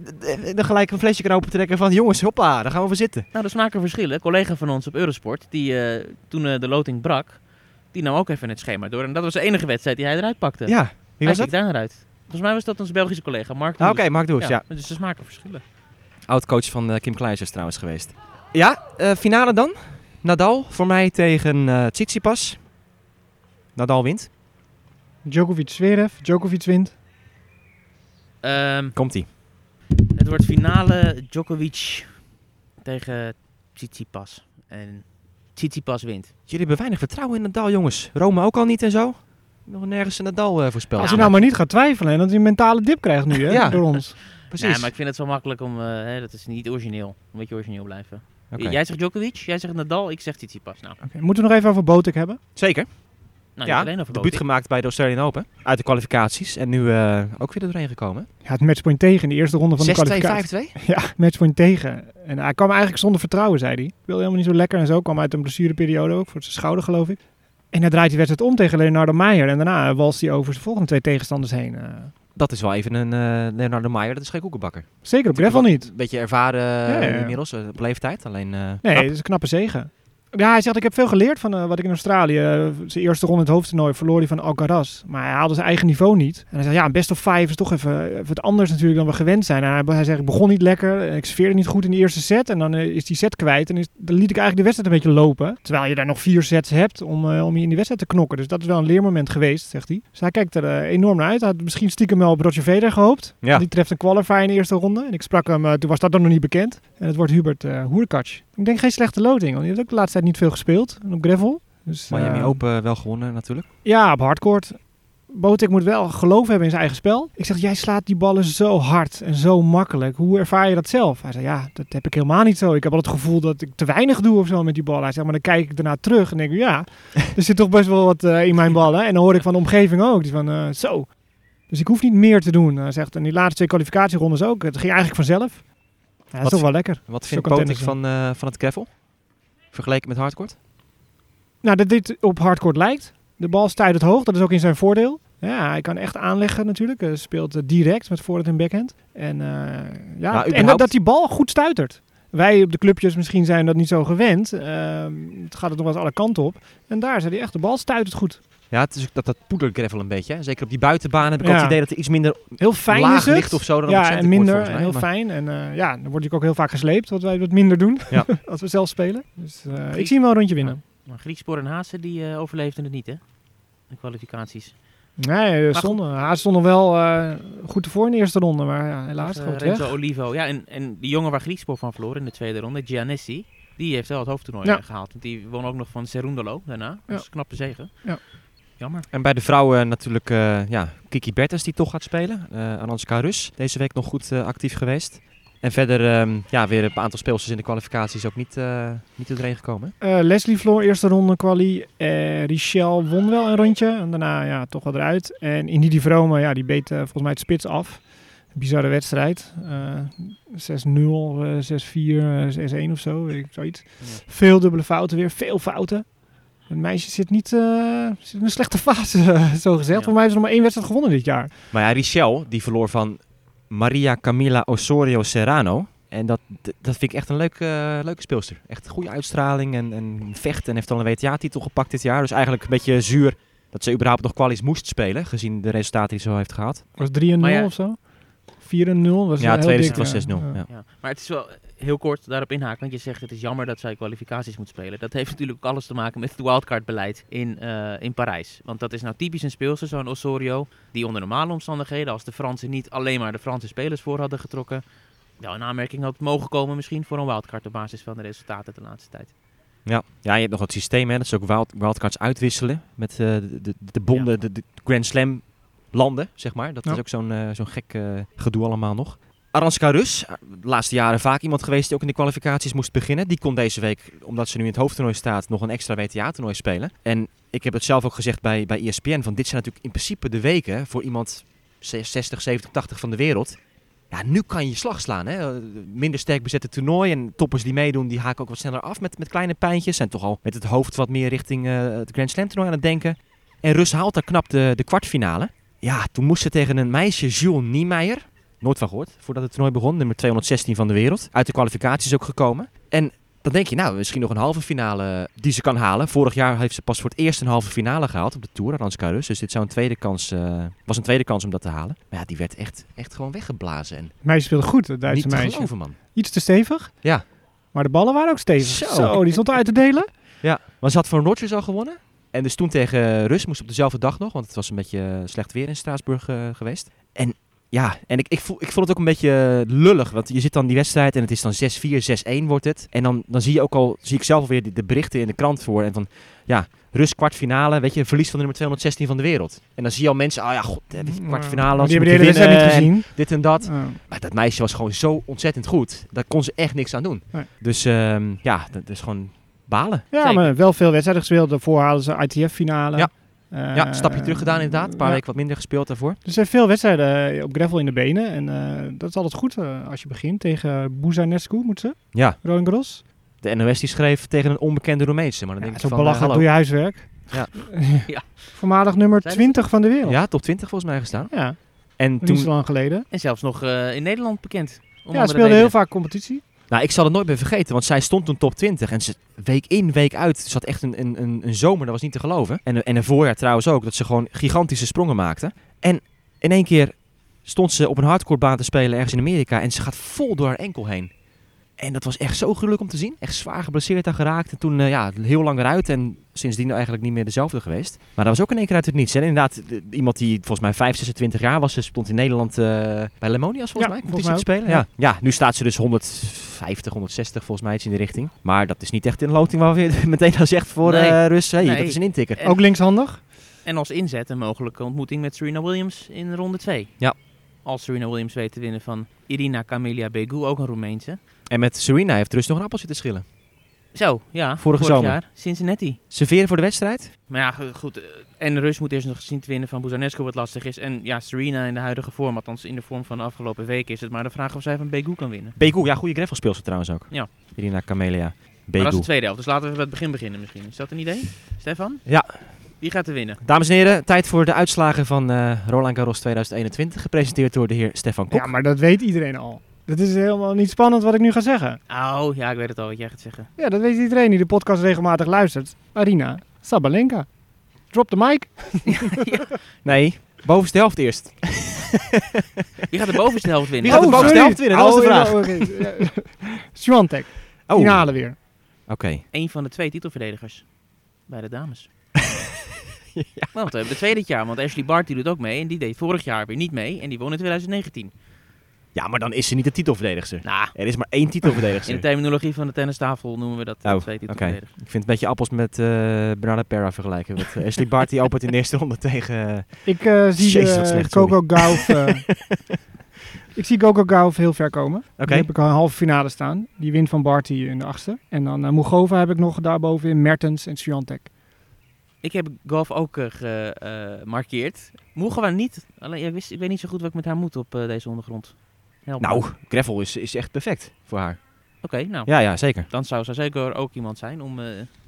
dan gelijk een flesje kan opentrekken van, jongens, hoppa, daar gaan we voor zitten. nou, de smaken verschillen. Een collega van ons op Eurosport, die toen de loting brak, die nam ook even het schema door. En dat was de enige wedstrijd die hij eruit pakte. Ja, wie hij was dat? keek daar naar uit. Volgens mij was dat onze Belgische collega, Mark Ah, Oké. Mark Does, ja. Dus de smaken verschillen. Oud-coach van eh, Kim Kleijs is trouwens geweest. Ja, eh, finale dan. Nadal voor mij tegen eh Tsitsipas. Nadal wint. Djokovic, Zverev, Djokovic wint. Ehm, Komt-ie. het wordt finale Djokovic tegen Tsitsipas. En Tsitsipas wint. Jullie hebben weinig vertrouwen in Nadal, jongens. Rome ook al niet en zo. Nog nergens een Nadal eh, voorspeld. Als hij nou maar niet gaat twijfelen en dat hij een mentale dip krijgt nu hè, Ja. door ons. Precies. Nee, maar ik vind het zo makkelijk om... eh, hè, dat is niet origineel. Een beetje origineel blijven. Jij zegt Djokovic, jij zegt Nadal, ik zeg Tsitsipas. Nou, Oké, Moeten we nog even over Botek hebben? Zeker. nou ja, niet alleen over debuut gemaakt bij de Australian Open. Uit de kwalificaties. En nu eh, ook weer er doorheen gekomen. Ja, het matchpoint tegen in de eerste ronde van de 6-2, kwalificatie. 5-2. Ja, matchpoint tegen. En hij kwam eigenlijk zonder vertrouwen, zei hij. Wilde helemaal niet zo lekker en zo. Kwam uit een blessureperiode ook, voor zijn schouder geloof ik. En hij draait die wedstrijd om tegen Leonardo Meijer. En daarna walst hij over zijn volgende twee tegenstanders heen. eh. Dat is wel even een eh, Leonardo Maier. Dat is geen koekenbakker. zeker op gravel niet. Een beetje ervaren eh, Ja, ja, ja. inmiddels. eh, op leeftijd. Alleen... eh, Nee, knap. dat is een knappe zegen. Ja, hij zegt, ik heb veel geleerd van eh, wat ik in Australië... eh, zijn eerste ronde het hoofdtoernooi verloor hij van Alcaraz. Maar hij haalde zijn eigen niveau niet. En hij zegt, ja, een best of five is toch even, even wat anders natuurlijk dan we gewend zijn. En hij, hij zegt, ik begon niet lekker. Ik sfeerde niet goed in de eerste set. En dan eh, is die set kwijt. En is, dan liet ik eigenlijk de wedstrijd een beetje lopen. Terwijl je daar nog vier sets hebt om, om je in die wedstrijd te knokken. Dus dat is wel een leermoment geweest, zegt hij. Dus hij kijkt er enorm naar uit. Hij had misschien stiekem wel op Roger Federer gehoopt. Ja. Die treft een qualifier in de eerste ronde. En ik sprak hem, toen was dat dan nog niet bekend. En het wordt Hubert eh Hurkacz. Ik denk geen slechte loting, want die heeft ook de laatste tijd niet veel gespeeld op gravel. Dus, Miami eh, Open wel gewonnen natuurlijk. Ja, op hardcourt. Botek moet wel geloof hebben in zijn eigen spel. Ik zeg, jij slaat die ballen zo hard en zo makkelijk. Hoe ervaar je dat zelf? Hij zei, ja, dat heb ik helemaal niet zo. Ik heb al het gevoel dat ik te weinig doe of zo met die bal. Hij zegt, maar dan kijk ik daarna terug en denk ik, ja, er zit toch best wel wat eh, in mijn ballen. En dan hoor ik van de omgeving ook, die van, eh, zo. Dus ik hoef niet meer te doen. Hij zegt, en die laatste twee kwalificatierondes ook. Het ging eigenlijk vanzelf. Ja, dat is toch wel lekker. Wat vindt Botik tennissen. van, eh, van het gravel? Vergeleken met hardcourt? Nou, dat dit op hardcourt lijkt. De bal stuit het hoog, dat is ook in zijn voordeel. Ja, hij kan echt aanleggen natuurlijk. Hij speelt eh, direct met voorhand en backhand. En, eh, ja, en dat, die bal goed stuitert. Wij op de clubjes misschien zijn dat niet zo gewend. Ehm, het gaat het nog wel eens alle kanten op. En daar zei hij echt, de bal stuitert goed. Ja, het is ook dat, dat poedergravel een beetje. Hè? Zeker op die buitenbaan heb ik ook Ja. het idee dat er iets minder Heel fijn laag is het. ligt of zo dan op ja, het en minder mij. heel Maar- fijn. En eh, ja, dan word ik ook heel vaak gesleept, wat wij wat minder doen Ja. als we zelf spelen. Dus eh, ik zie hem wel een rondje winnen. Maar Griekspoor en Haase die eh, overleefden het niet, hè? De kwalificaties. Nee, zonde. Hij stond nog wel eh, goed ervoor in de eerste ronde, maar ja, helaas groot Renzo. Olivo. Ja, en, en die jongen waar Griekspoor van verloor in de tweede ronde, Giannissi, die heeft wel het hoofdtoernooi Ja. eh, gehaald. Want die won ook nog van Cerundolo daarna. Dat is een knappe zegen. Ja. Jammer. En bij de vrouwen natuurlijk eh, ja, Kiki Bertens die toch gaat spelen. Eh Ananska Rus, deze week nog goed eh, actief geweest. En verder ehm, ja, weer een aantal speelsters in de kwalificaties ook niet, eh niet doorheen gekomen. Eh, Leslie verloor eerste ronde quali. Eh Richel won wel een rondje. En daarna ja, toch wel eruit. En Inidi Vrome, ja, die beet eh, volgens mij het spits af. Bizarre wedstrijd. Eh 6-0, eh, 6-4, eh, 6-1 of zo. Weet ik, zoiets. Ja. Veel dubbele fouten weer. Veel fouten. Het meisje zit niet eh, zit in een slechte fase, zo gezegd. Ja. Voor mij ze nog maar één wedstrijd gewonnen dit jaar. Maar ja, Richel, die verloor van Maria Camila Osorio Serrano. En dat, dat vind ik echt een leuke, eh, leuke speelster. Echt goede uitstraling en, en vecht. En heeft al een WTA-titel gepakt dit jaar. Dus eigenlijk een beetje zuur dat ze überhaupt nog kwalies moest spelen. Gezien de resultaten die ze zo heeft gehad. Was 3-0 Maar ja- of zo? 4-0 was Ja, heel tweede dik, set was ja. 6-0. Ja. Ja. Ja. Maar het is wel heel kort daarop inhaken, want je zegt het is jammer dat zij kwalificaties moet spelen. Dat heeft natuurlijk ook alles te maken met het wildcard-beleid in, eh, in Parijs. Want dat is nou typisch een speelster, zo'n Osorio, die onder normale omstandigheden, als de Fransen niet alleen maar de Franse spelers voor hadden getrokken, wel in aanmerking had mogen komen misschien voor een wildcard op basis van de resultaten de laatste tijd. Ja. ja, je hebt nog het systeem, hè, dat ze ook wild, wildcards uitwisselen met eh, de, de, de bonden, de, de Grand Slam landen, zeg maar. Dat Ja. is ook zo'n eh, zo'n gek gedoe allemaal nog. Aranska Rus, eh, de laatste jaren vaak iemand geweest die ook in de kwalificaties moest beginnen. Die kon deze week, omdat ze nu in het hoofdtoernooi staat, nog een extra WTA-toernooi spelen. En ik heb het zelf ook gezegd bij, bij ESPN, van dit zijn natuurlijk in principe de weken voor iemand 60, 70, 80 van de wereld. Ja, nu kan je slag slaan. Hè? Minder sterk bezette toernooi. En toppers die meedoen, die haken ook wat sneller af met, met kleine pijntjes. Zijn toch al met het hoofd wat meer richting eh, het Grand Slam toernooi aan het denken. En Rus haalt daar knap de, de kwartfinale. Ja, toen moest ze tegen een meisje, Jules Niemeyer. Nooit van gehoord, voordat het toernooi begon. Nummer 216 van de wereld. Uit de kwalificaties ook gekomen. En dan denk je, nou, misschien nog een halve finale die ze kan halen. Vorig jaar heeft ze pas voor het eerst een halve finale gehaald op de Tour, Aranska Rus. Dus dit zou een tweede kans, eh, was een tweede kans om dat te halen. Maar ja, die werd echt, echt gewoon weggeblazen. En meisje speelde goed, het Duitse niet meisje. geloven, man. Iets te stevig. Ja. Maar de ballen waren ook stevig. Zo. Zo, die stond uit te delen. Ja, maar ze had van Rodgers al gewonnen. En dus toen tegen Rus moest op dezelfde dag nog, want het was een beetje eh, slecht weer in Straatsburg eh, geweest. En ja, en ik, ik, voel, ik vond het ook een beetje lullig, want je zit dan die wedstrijd en het is dan 6-4, 6-1 wordt het. En dan, dan zie je ook al, zie ik zelf alweer de, de berichten in de krant voor en van, ja, Rus kwartfinale, weet je, verlies van de nummer 216 van de wereld. En dan zie je al mensen, oh ja, god, weet je, kwartfinale, als die ze hebben de niet gezien. en dit en dat. Maar dat meisje was gewoon zo ontzettend goed, daar kon ze echt niks aan doen. Nee. Dus ehm, ja, dat is gewoon balen. Ja, Zeker. maar wel veel wedstrijden gespeeld. Daarvoor hadden ze ITF-finale. Ja. Ja, een stapje terug gedaan inderdaad. Een paar ja. weken wat minder gespeeld daarvoor. Dus er zijn veel wedstrijden eh, op gravel in de benen. En eh, dat is altijd goed eh, als je begint tegen Buzanescu, moet ze. Ja, Roland Garros. de NOS die schreef tegen een onbekende Roemeense. Maar dan Ja, denk ik van, belachelijk eh, doe je huiswerk. Ja. Ja. Voormalig nummer Zijn 20 van de wereld. Ja, top 20 volgens mij gestaan. Ja, En niet zo toen, lang geleden. En zelfs nog eh, in Nederland bekend. Om Ja, speelde heel vaak competitie. Nou, ik zal het nooit meer vergeten, want zij stond toen top 20. En ze week in, week uit, ze had echt een, een, een, zomer, dat was niet te geloven. En, en een voorjaar trouwens ook, dat ze gewoon gigantische sprongen maakte. En in één keer stond ze op een hardcorebaan te spelen ergens in Amerika. En ze gaat vol door haar enkel heen. En dat was echt zo gruwelijk om te zien. Echt zwaar geblesseerd daar geraakt. En toen eh, ja, heel lang eruit. En sindsdien eigenlijk niet meer dezelfde geweest. Maar dat was ook in één keer uit het niets. En inderdaad, de- iemand die volgens mij 5, 26 jaar was. Ze stond in Nederland eh, bij Lemonias volgens Ja, mij. volgens mij spelen. Ja. Ja. nu staat ze dus 150, 160 volgens mij iets in de richting. Maar dat is niet echt een loting waar we meteen al zegt voor Nee. eh Rus. Hey, Nee. dat is een intikker. En- Ook linkshandig. En als inzet een mogelijke ontmoeting met Serena Williams in ronde 2. Ja. Als Serena Williams weet te winnen van Irina Camelia Begu, ook een Roemeense. En met Serena heeft Rus nog een appeltje te schillen. Zo, ja. Vorige vorig zomer. jaar. Cincinnati. Serveren voor de wedstrijd? Maar ja, go- goed. eh, En Rus moet eerst nog zien te winnen van Buzanescu, wat lastig is. En ja, Serena in de huidige vorm, althans in de vorm van de afgelopen weken, is het maar de vraag of zij van Begu kan winnen. Begu, ja, goede greffelspeelster trouwens ook. Ja. Irina Camelia. Maar dat is Begu. de tweede helft, dus laten we bij het begin beginnen misschien. Is dat een idee? Stefan? Ja. Wie gaat er winnen? Dames en heren, tijd voor de uitslagen van eh, Roland Garros 2021. Gepresenteerd door de heer Stefan Kok. Ja, maar dat weet iedereen al. Dat is helemaal niet spannend wat ik nu ga zeggen. Oh, ja, ik weet het al wat jij gaat zeggen. Ja, dat weet iedereen die de podcast regelmatig luistert. Arina Sabalenka. Drop de mic. Nee, bovenste helft eerst. Wie gaat de bovenste helft winnen? Wie gaat de Oh, bovenste sorry. helft winnen? Dat was de Oh, vraag. ja, oké. Ja. Swiatek. Oh, Finale weer. oké. Eén van de twee titelverdedigers bij de dames. Want we hebben de tweede dit jaar, want Ashley Barty doet ook mee. En die deed vorig jaar weer niet mee. En die won in 2019. Ja, maar dan is ze niet de titelverdedigster. Nou, Er is maar één in titelverdedigster. de terminologie van de tennistafel noemen we dat Oh, twee titelverdedigers. Ik vind het een beetje appels met eh Bernarda Pera vergelijken. Want eh, Ashley Barty opent in de eerste ronde tegen... eh, Ik eh, zie eh, slecht, Coco Gauff... eh, ik zie Coco Gauff heel ver komen. Oké. Die heb ik al in halve finale staan. Die wint van Barty in de achtste. En dan eh Mugova heb ik nog daarboven in Mertens en Swiatek. Ik heb golf ook eh, gemarkeerd. Moegen we niet. Alleen, ja, ik, wist, ik weet niet zo goed wat ik met haar moet op eh, deze ondergrond. Help me. Nou, gravel is, is echt perfect voor haar. Oké, nou. Ja, ja, zeker. Dan zou ze zeker ook iemand zijn om, eh,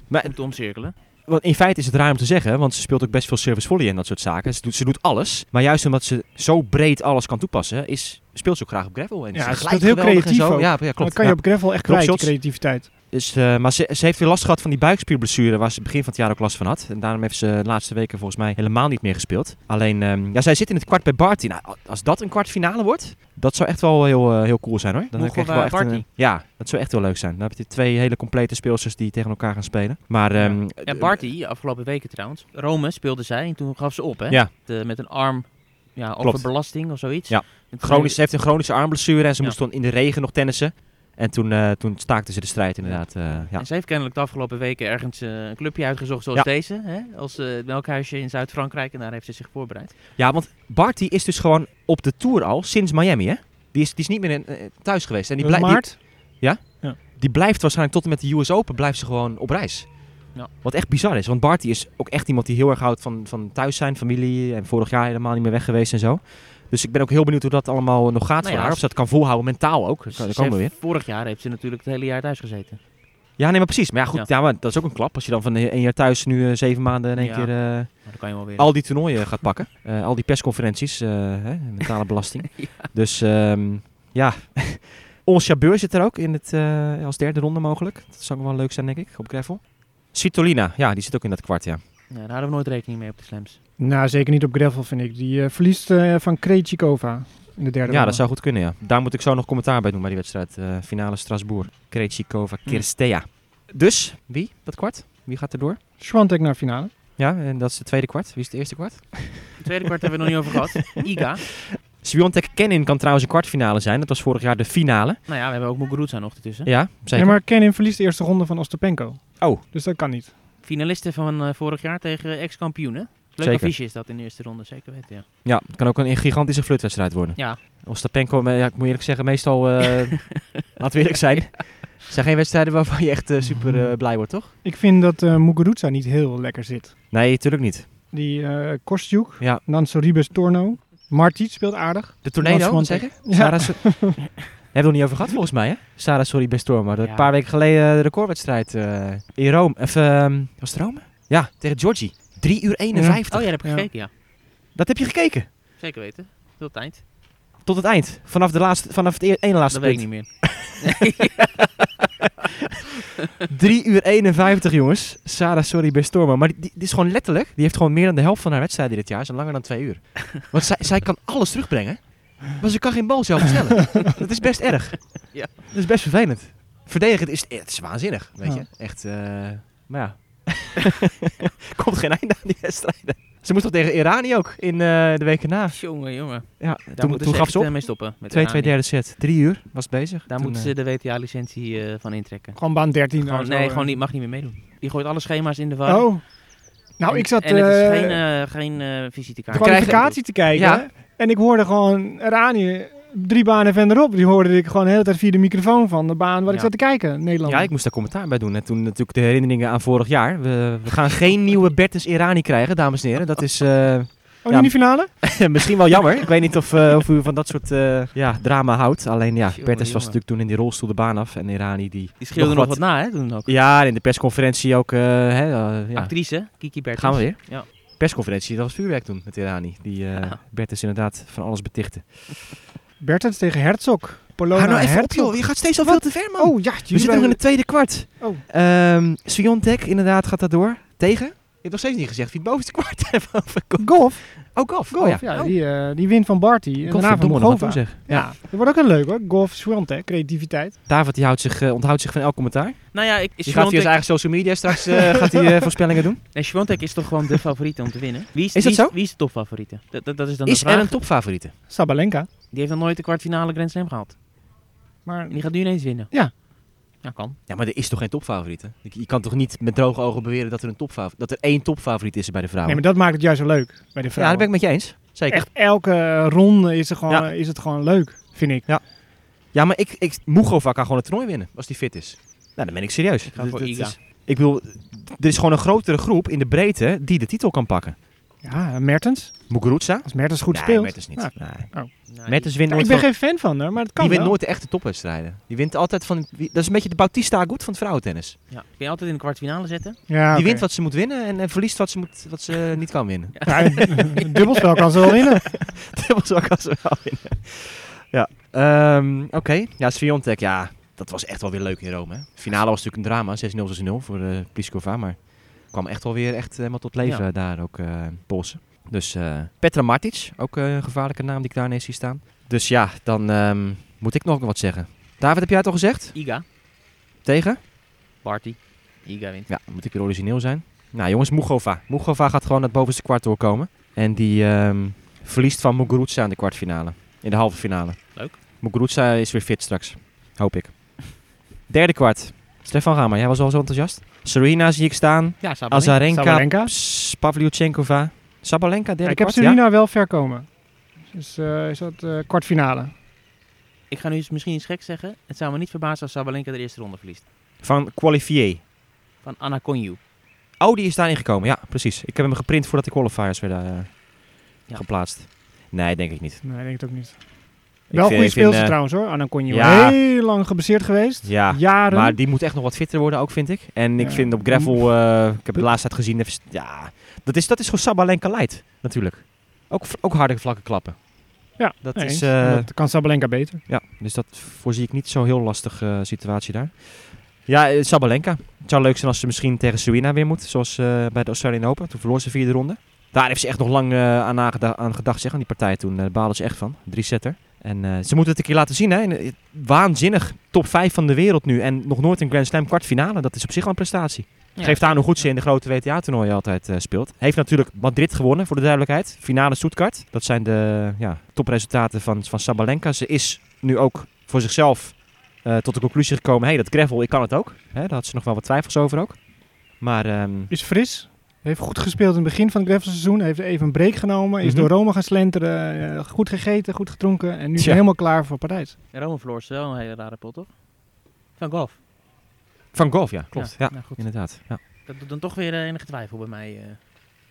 Maar om te omcirkelen. Want in feite is het raar om te zeggen, want ze speelt ook best veel service volley en dat soort zaken. Ze doet, ze doet alles. Maar juist omdat ze zo breed alles kan toepassen, is, speelt ze ook graag op gravel. En Ja, ze speelt heel creatief zo. ook. Ja, ja, Dan klopt. kan je Ja. op gravel echt kwijt, creativiteit. Dus, eh, maar ze, ze heeft weer last gehad van die buikspierblessure waar ze begin van het jaar ook last van had. En daarom heeft ze de laatste weken volgens mij helemaal niet meer gespeeld. Alleen, ehm, ja, zij zit in het kwart bij Barty. Nou, als dat een kwartfinale wordt, dat zou echt wel heel, eh, heel cool zijn hoor. Dan krijg je we wel echt een- Barty? ja, dat zou echt wel leuk zijn. Dan heb je twee hele complete speelsters die tegen elkaar gaan spelen. Maar, ehm, Ja, Barty, afgelopen weken trouwens. Rome speelde zij en toen gaf ze op, hè? Ja. De- met een arm ja, overbelasting of zoiets. Ja. Chronisch, ze heeft een chronische armblessure en ze Ja. moest dan in de regen nog tennissen. En toen, eh, toen staakte ze de strijd inderdaad. eh, ja. En ze heeft kennelijk de afgelopen weken ergens eh, een clubje uitgezocht zoals Ja. deze. Hè? Als eh, het melkhuisje in Zuid-Frankrijk. En daar heeft ze zich voorbereid. ja, want Barty is dus gewoon op de Tour al sinds Miami hè. Die is, die is niet meer in, thuis geweest. En die, Dat is blij- die, maart. die blijft waarschijnlijk tot en met de US Open blijft ze gewoon op reis. Ja. Wat echt bizar is. Want Barty is ook echt iemand die heel erg houdt van, van thuis zijn, familie. En vorig jaar helemaal niet meer weg geweest en zo. Dus ik ben ook heel benieuwd hoe dat allemaal nog gaat Nou voor ja, haar. Of ze dat kan volhouden, mentaal ook. Komen we weer. Vorig jaar heeft ze natuurlijk het hele jaar thuis gezeten. Ja, nee, maar precies. Maar ja, goed, Ja. ja. maar dat is ook een klap. Als je dan van een jaar thuis nu eh, zeven maanden in één Ja. keer eh, kan je wel weer. al die toernooien gaat pakken. Eh, al die persconferenties, hè, mentale belasting. Dus ehm, ja, Ons Jabeur zit er ook in het, als derde ronde mogelijk. Dat zou wel leuk zijn, denk ik, op gravel. Svitolina, ja, die zit ook in dat kwart, ja. Ja, daar hadden we nooit rekening mee op de slams. Nou, zeker niet op gravel, vind ik. Die eh, verliest eh, van Krejcikova in de derde Ja, ronde. dat zou goed kunnen, ja. Daar moet ik zo nog commentaar bij doen bij die wedstrijd. eh, finale Strasbourg. Krejcikova, Hm. Kirstea. Dus, wie, dat kwart? Wie gaat er door? Swantek naar finale. Ja, en dat is het tweede kwart. Wie is het eerste kwart? Het tweede kwart hebben we nog niet over gehad. Iga. Sviontek Kenin kan trouwens een kwartfinale zijn. Dat was vorig jaar de finale. Nou ja, we hebben ook Muguruza nog ertussen. Ja, zeker. Ja, maar Kenin verliest de eerste ronde van Ostapenko. Oh. Dus dat kan niet. Finalisten van eh, vorig jaar tegen ex-kampioenen. Leuk Zeker. affiche is dat in de eerste ronde, zeker weten. Ja. Ja, het kan ook een gigantische flirtwedstrijd worden. Ja. Ostapenko, maar ja, ik moet eerlijk zeggen, meestal, eh laten we eerlijk zijn, zijn geen wedstrijden waarvan je echt eh, super blij wordt, toch? Ik vind dat eh Muguruza niet heel lekker zit. Nee, natuurlijk niet. Die eh Kostjuk, Ja. Nanso Ribes Torno. Martic speelt aardig. De tornado, Dan wat Swantek. zeg je? Ja. Sarah, Hebben we nog niet over gehad volgens mij, hè? Sarah, sorry, best door. Maar Ja. een paar weken geleden de recordwedstrijd eh, in Rome. Of, ehm, was het Rome? Ja, tegen Georgie. 3 uur 51. Oh ja, daar heb ik Ja. gekeken, ja. Dat heb je gekeken? Zeker weten. Tot het eind. Tot het eind. Vanaf, de laatste, vanaf het e- ene laatste Dat weet ik punt. niet meer. 3 uur 51, jongens. Sarah, sorry, best. Maar die, die, is gewoon letterlijk... Die heeft gewoon meer dan de helft van haar wedstrijden dit jaar. Ze langer dan twee uur. Want zij, zij kan alles terugbrengen. Maar ze kan geen bal zelf stellen. dat is best erg. Ja. Dat is best vervelend. Verdedigend is het is waanzinnig, weet Ja. je. Echt, eh, maar ja. Komt geen einde aan die wedstrijden. Ze moest toch tegen Irani ook in eh, de weken na. jongen, jongen. Ja, Daar toen, moeten toen ze gaf ze op. eh, mee stoppen. met 2 Irani. 2 derde set. Drie uur was het bezig. Daar Toen, moeten ze de WTA-licentie eh, van intrekken. Gewoon baan 13. Gewoon, daar zo, nee, gewoon niet, mag niet meer meedoen. Die gooit alle schema's in de war. Oh. Nou, En- ik zat En het is eh, geen, eh, geen eh, visitekaart. de kwalificatie te kijken. Ja. En ik hoorde gewoon Rani drie banen verderop. Die hoorde ik gewoon de hele tijd via de microfoon van de baan waar ik zat te kijken. Nederland. Ja, ik moest daar commentaar bij doen. En toen natuurlijk de herinneringen aan vorig jaar. We, we gaan geen nieuwe Bertus Irani krijgen, dames en heren. Dat is eh, oh, ja. in die finale? misschien wel jammer. Ik weet niet of, eh, of u van dat soort eh, ja, drama houdt. Alleen ja, was natuurlijk toen in die rolstoel de baan af. En Irani die... Die scheelde nog nog wat- wat na, hè, toen ook. Ja, en in de persconferentie ook... eh, hè, ja. Actrice, Kiki Bertens. Gaan we weer. Ja. Persconferentie, dat was vuurwerk toen met Irani. Die eh Ja. Bertus inderdaad van alles betichtte. Bertens tegen Herzog. Polona Hou nou even op Herzog. joh, je gaat steeds al veel te ver man. Oh ja, We zitten nog in het tweede kwart. Oh. Ehm Sviontek inderdaad gaat dat door. Tegen? Hebt nog steeds niet gezegd wie het bovenste kwart heeft. over Golf. Oh, golf. Golf, oh, ja. ja. Oh, Die, eh, die wint van Barty. En daarna van Mogova. Ja. dat wordt ook heel leuk hoor. Golf, Swantek, creativiteit. David die houdt zich, eh, onthoudt zich van elk commentaar. Nou ja, ik, Die gaat via zijn eigen social media straks eh, gaat hij, voorspellingen doen. En Schwantek is toch gewoon de favoriete om te winnen? Wie is, Is wie dat zo? Wie is de topfavoriete? Dat, dat, dat is dan Is de vraag. er een topfavoriete? Sabalenka. Die heeft nog nooit de kwartfinale Grand Slam gehaald. Maar En die gaat nu ineens winnen. Ja. Ja, kan. Ja, maar er is toch geen topfavoriete? Je je kan toch niet met droge ogen beweren dat er, een topfavoriet, dat er één topfavoriet is bij de nee, vrouwen? maar dat maakt het juist zo leuk bij de ja, vrouwen. daar ben ik met je eens. Zeker. Echt elke ronde is, er gewoon, Ja. is het gewoon leuk, vind ik. Ja, maar ik, ik, Mughova kan gewoon het toernooi winnen als die fit is. Nou, dan ben ik serieus. Ik ga Dat- voor dat Iga. is- ik bedoel, er is gewoon een grotere groep in de breedte die de titel kan pakken. Ja, Mertens. Muguruza? Als Mertens goed nee, speelt. Mertens niet. Ja. Nee. Nou, Mertens wint Ja, nooit ik ben van- geen fan van haar, maar het kan Die wint nooit de echte topwedstrijden. Die wint altijd van... Dat is een beetje de Bautista Agut van het vrouwentennis. Ja. Kun je altijd in de kwartfinale zetten? Ja, Die wint wat ze moet winnen en, en verliest wat ze, moet, wat ze niet kan winnen. Ja, een dubbelspel kan ze wel winnen. Ook als ze wel winnen. Ja. Ehm, Oké. Ja, Sviontek, ja. Dat was echt wel weer leuk in Rome. Hè. Finale was natuurlijk een drama. 6-0, 6-0 voor eh Pliskova. Maar kwam echt wel weer echt helemaal tot leven Ja. daar ook eh Poolse. Dus eh, Petra Martic, ook eh, een gevaarlijke naam die ik daar ineens zie staan. Dus ja, dan ehm, moet ik nog wat zeggen. David, heb jij het al gezegd? Iga. Tegen? Party. Iga wint. Ja, moet ik weer origineel zijn. Nou jongens, Mugova. Mugova gaat gewoon het bovenste kwart doorkomen. En die ehm, verliest van Muguruza in de kwartfinale. In de halve finale. Leuk. Muguruza is weer fit straks. Hoop ik. Derde kwart. Stefan Rama, jij was al zo enthousiast. Serena zie ik staan. Ja, Sabalenka. Azarenka. Sabalenka. Pavlyuchenkova. Sabalenka, derde Ja, ik heb kwart. Serena wel ver komen. Dus eh, is dat eh, kwartfinale. Ik ga nu eens misschien iets geks zeggen. Het zou me niet verbazen als Sabalenka de eerste ronde verliest. Van Qualifier. Van Anna Konju. Oh, die is daarin gekomen. Ja, precies. Ik heb hem geprint voordat de qualifiers werden Ja. geplaatst. Nee, denk ik niet. Nee, ik denk het ook niet. Ik Wel goede speelster trouwens hoor. Anna Konjo. ja. Heel lang gebaseerd geweest. Ja, Jaren. maar die moet echt nog wat fitter worden ook, vind ik. En ik Ja. vind op gravel, eh, ik heb het de laatste tijd gezien, even, ja, dat is, dat is gewoon Sabalenka light, natuurlijk. Ook, ook harde vlakke klappen. ja, dat nee, is, eh, dat kan Sabalenka beter. Ja, dus dat voorzie ik niet zo heel lastig eh, situatie daar. Ja, eh, Sabalenka. Het zou leuk zijn als ze misschien tegen Serena weer moet, zoals bij de Australian Open. Toen verloor ze vierde ronde. Daar heeft ze echt nog lang aan, aan gedacht, zeg, aan die partij toen. Daar baalde ze echt van. Drie setter. En ze moeten het een keer laten zien, hè. Waanzinnig. Top 5 van de wereld nu. En nog nooit een Grand Slam kwartfinale. Dat is op zich al een prestatie. Ja. Geeft aan hoe goed ze in de grote WTA-toernooien altijd eh, speelt. Heeft natuurlijk Madrid gewonnen, voor de duidelijkheid. Finale Stuttgart. Dat zijn de ja, topresultaten van, van Sabalenka. Ze is nu ook voor zichzelf eh, tot de conclusie gekomen... hey, dat gravel, ik kan het ook. Hè, daar had ze nog wel wat twijfels over ook. Maar ehm, Is fris. Heeft goed gespeeld in het begin van het gravelseizoen. Heeft even een break genomen. Is Mhm. door Rome gaan slenteren. eh, goed gegeten, goed gedronken. En nu is helemaal klaar voor Parijs. Ja, Rome verloor ze wel een hele rare pot, toch? Van golf. Van golf, ja, klopt. Ja, nou goed. inderdaad. Ja. Dat doet dan toch weer eh, enige twijfel bij mij eh,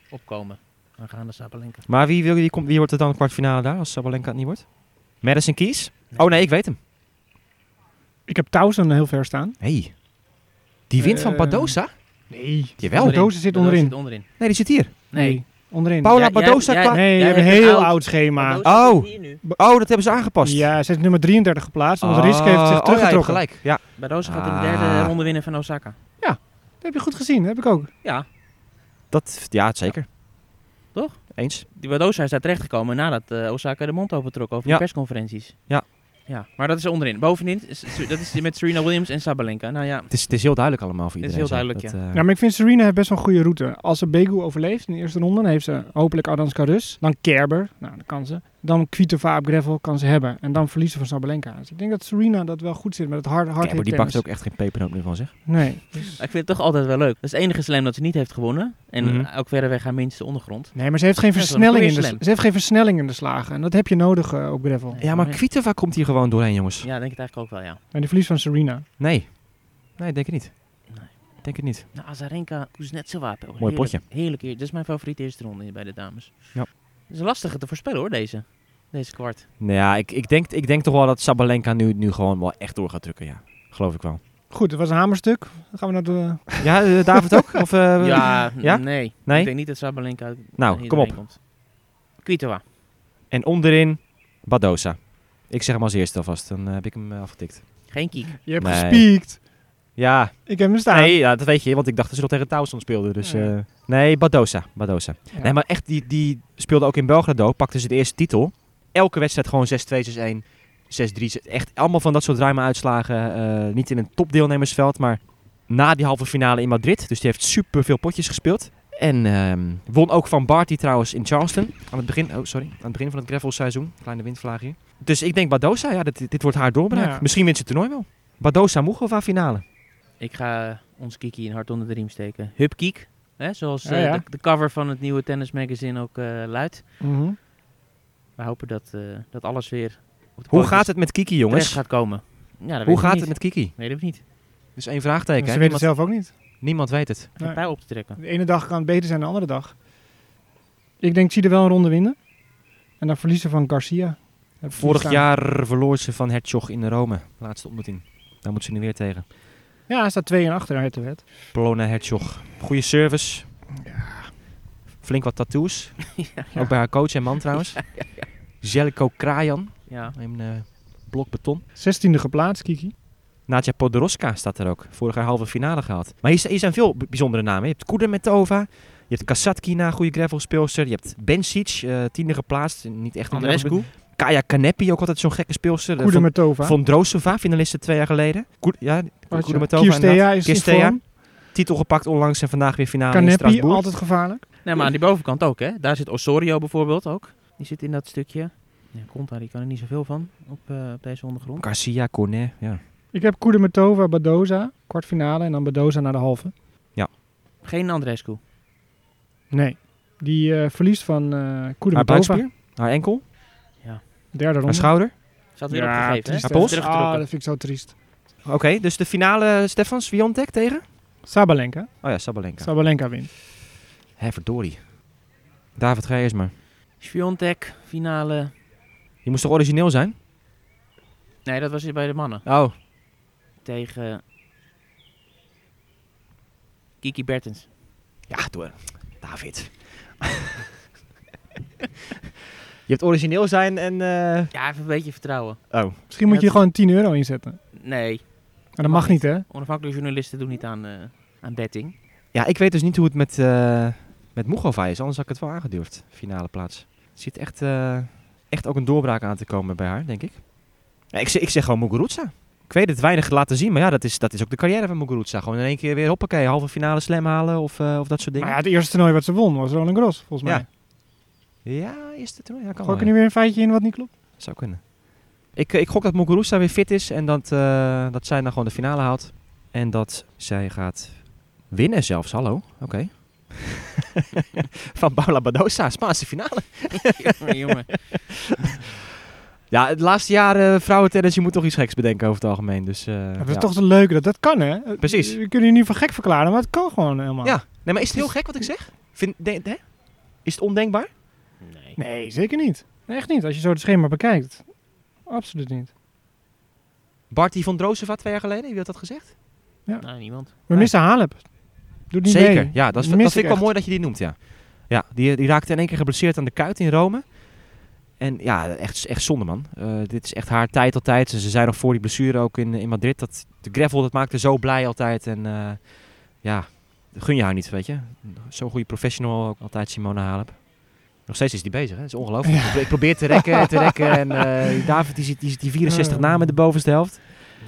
opkomen. Aangaande Sabalenka. Maar wie, wie, wie, komt- wie wordt er dan kwartfinale daar als Sabalenka het niet wordt? Madison Keys? Oh nee, ik weet hem. Ik heb Towson heel ver staan. hey. die wint van Eh, Badosa? Nee. Jawel. Zit onderin. zit onderin. Nee, die zit hier. Nee. Onderin. Paula Ja, Badosa jij- kwa- Nee, je Jij hebt een bent heel oud. oud schema. Oh. Oh, dat hebben ze aangepast. Ja, ze is nummer 33 geplaatst. Want Oh, Risk heeft zich oh ja, teruggetrokken. gelijk. Ja. Badoza gaat in de Ah. derde ronde winnen van Osaka. dat heb je goed gezien. Dat heb ik ook. Ja, Dat, ja, zeker. Toch? Eens. die Badoza is daar terechtgekomen nadat eh, Osaka de mond opentrok over Ja. de persconferenties. Ja. Ja, maar dat is onderin. Bovenin, is- dat is met Serena Williams en Sabalenka. Nou ja, Het is, het is heel duidelijk allemaal voor Het is iedereen. heel duidelijk, Dat, eh, Ja, maar ik vind Serena heeft best wel een goede route. Als ze Begu overleeft in de eerste ronde, dan heeft ze hopelijk Ardanska Rus. Dan Kerber, nou dat kan ze. Dan Kvitova op gravel kan ze hebben. En dan verliezen van Sabalenka. Dus ik denk dat Serena dat wel goed zit met het hard, hard Kerber, die bakt ook echt geen pepernoot meer van, zeg. Nee. Dus- ik vind het toch altijd wel leuk. Dat is de enige slam dat ze niet heeft gewonnen. En Mhm. ook verreweg haar minste ondergrond. Nee, maar ze heeft geen Ja, versnelling in de Ze heeft geen versnelling in de slagen. En dat heb je nodig eh, op gravel. Nee. Ja, maar maar- Kvitova komt hier gewoon doorheen, jongens. Ja, denk ik het eigenlijk ook wel, ja. En die verlies van Serena. Nee. Nee, denk ik niet. Nee. Denk het niet. Nou, Azarenka, Kuznetsova. Mooi Heerlijk- potje. Heerlijk. eer- Dit is mijn favoriete eerste ronde bij de dames. Ja. Het is lastig te voorspellen hoor, deze. Deze kwart. Nou ja, ik, ik, denk, ik denk toch wel dat Sabalenka nu, nu gewoon wel echt door gaat drukken, ja. Geloof ik wel. Goed, het was een hamerstuk. Dan gaan we naar de... Ja, eh, David ook? Of, eh, ja, ja? nee. Nee? Ik denk niet dat Sabalenka Nou, kom op. komt. Kvitova. En onderin Badosa. Ik zeg hem als eerste alvast, dan eh, heb ik hem afgetikt. Geen kiek. Je hebt Nee. gespiekt. Ja, Ik heb hem staan. nee, ja, dat weet je, want ik dacht dat ze nog tegen Towson speelden. Dus, Ja. eh, nee, Badosa. Badosa. Ja. Nee, maar echt, die, die speelde ook in Belgrado, pakte ze de eerste titel. Elke wedstrijd gewoon 6-2, 6-1, 6-3. Echt allemaal van dat soort ruime uitslagen. eh, niet in een topdeelnemersveld, maar na die halve finale in Madrid. Dus die heeft super veel potjes gespeeld. En ehm, won ook van Barty trouwens in Charleston. Aan het begin, oh sorry, aan het begin van het gravelseizoen. Kleine windvlaag hier. Dus ik denk Badosa, ja, dit, dit wordt haar doorbraak. Ja. Misschien wint ze het toernooi wel. Badosa Mugova finale. Ik ga ons Kiki een hart onder de riem steken. Hup Kiek. Hè, zoals Ja, eh, ja. De, de cover van het nieuwe tennismagazine ook eh, luidt. Mhm. We hopen dat, eh, dat alles weer Hoe gaat het met Kiki, jongens? gaat komen. Ja, dat Hoe gaat niet. het met Kiki? Weet ik niet. Dus één vraagteken. Ze weten het Niemand, zelf ook niet. niemand weet het. Nee. pijl op te trekken. De ene dag kan het beter zijn dan de andere dag. Ik denk, zie er wel een ronde winnen. En dan verliezen van Garcia. Vorig jaar verloor ze van Hertog in Rome. Laatste ontmoeting. Daar moet ze nu weer tegen. Ja, hij staat 2 en achter uit de wet. Polona Hertog. Goede service. Flink wat tattoos. ja, Ook bij haar coach en man trouwens. Zeljko Krajan. ja. In eh blok beton. 16e geplaatst, Kiki. Nadja Podoroska staat er ook. Vorig jaar halve finale gehaald. Maar hier, hier zijn veel bijzondere namen. Je hebt Kudermetova. Je hebt Kasatkina, goede gravelspeelster. Je hebt Bencic, eh tiende geplaatst. Niet echt een Andrescu. Kaya Kanepi, ook altijd zo'n gekke speelster. Koede Van-. Von Drosova, finaliste twee jaar geleden. Koer, ja, Kudermetova Kirstea is in Kirstea. Titel gepakt onlangs en vandaag weer finale in Canepi, Strasbourg. altijd gevaarlijk. Nee, maar aan die bovenkant ook, hè. Daar zit Osorio bijvoorbeeld ook. Die zit in dat stukje. Ja, Conta, die kan er niet zoveel van op, eh, op deze ondergrond. Garcia, Cornet, ja. Ik heb Koede met Tova, Badoza. Kwartfinale en dan Badoza naar de halve. Geen Andrescu. Nee. Die eh, verliest van eh Koede Haar buikspier, haar enkel, Derde ronde. haar schouder. Zat weer Ja, opgegeven, hè? Ah, dat vind ik zo triest. Oké, dus de finale, Stefans, wie ontdekt tegen? Sabalenka. Oh ja, Sabalenka. Sabalenka wint. Hé, verdorie. David, ga je eerst maar. Sviontek, finale. Die moest toch origineel zijn? Nee, dat was bij de mannen. Oh, Tegen Kiki Bertens. ja, door. David. je hebt origineel zijn en... eh, Ja, even een beetje vertrouwen. Oh, Misschien moet je het- gewoon 10 euro inzetten. Nee, Maar dat mag niet, hè? onafhankelijke journalisten doen niet aan, eh, aan betting. Ja, ik weet dus niet hoe het met, eh met Mugova is. Anders had ik het wel aangedurfd. Finale plaats. Er zit echt, eh, echt ook een doorbraak aan te komen bij haar, denk ik. Ja, ik, zeg, ik zeg gewoon Muguruza. Ik weet het weinig laten zien, maar ja, dat is, dat is ook de carrière van Muguruza. Gewoon in één keer weer, hoppakee, halve finale slam halen of, eh, of dat soort dingen. Ja, het eerste toernooi wat ze won was Roland Garros, volgens mij. Ja. Ja, is het toernooi? Ja, kan wel, er nu ja. weer een feitje in wat niet klopt? Zou kunnen. Ik, eh, ik gok dat Muguruza weer fit is en dat, eh, dat zij dan gewoon de finale haalt. En dat zij gaat winnen zelfs, hallo. Oké. van Paula Badosa, Spaanse finale. jongen, jongen. Ja, het laatste jaar uh, vrouwentennis, je moet toch iets geks bedenken over het algemeen. Dus, eh, dat is ja. toch de leuke dat dat kan, hè? Precies. We kunnen je niet voor gek verklaren, maar het kan gewoon helemaal. Ja, nee, maar is het heel gek wat ik zeg? Vind, de? Is het ondenkbaar? Nee. Zeker niet. Nee, echt niet. Als je zo het schema bekijkt. Absoluut niet. Barty van Drozeva twee jaar geleden, wie had dat gezegd? Nou, niemand. We Nee. missen Halep. Doet niet Zeker, mee. ja, dat, is, dat vind ik wel mooi dat je die noemt, ja. Ja, die, die raakte in één keer geblesseerd aan de kuit in Rome. En ja, echt, echt zonde man. Eh, dit is echt haar tijd altijd. Ze zei nog voor die blessure ook in, in Madrid. Dat de gravel, dat maakte zo blij altijd. En eh, ja, dat gun je haar niet, weet je. Zo'n goede professional ook altijd, Simone Halep. Nog steeds is die bezig, hè? Dat is ongelooflijk. Ik pro- Ik probeer te rekken, te rekken. En eh, David, die zit, die die 64 Eh. namen in de bovenste helft.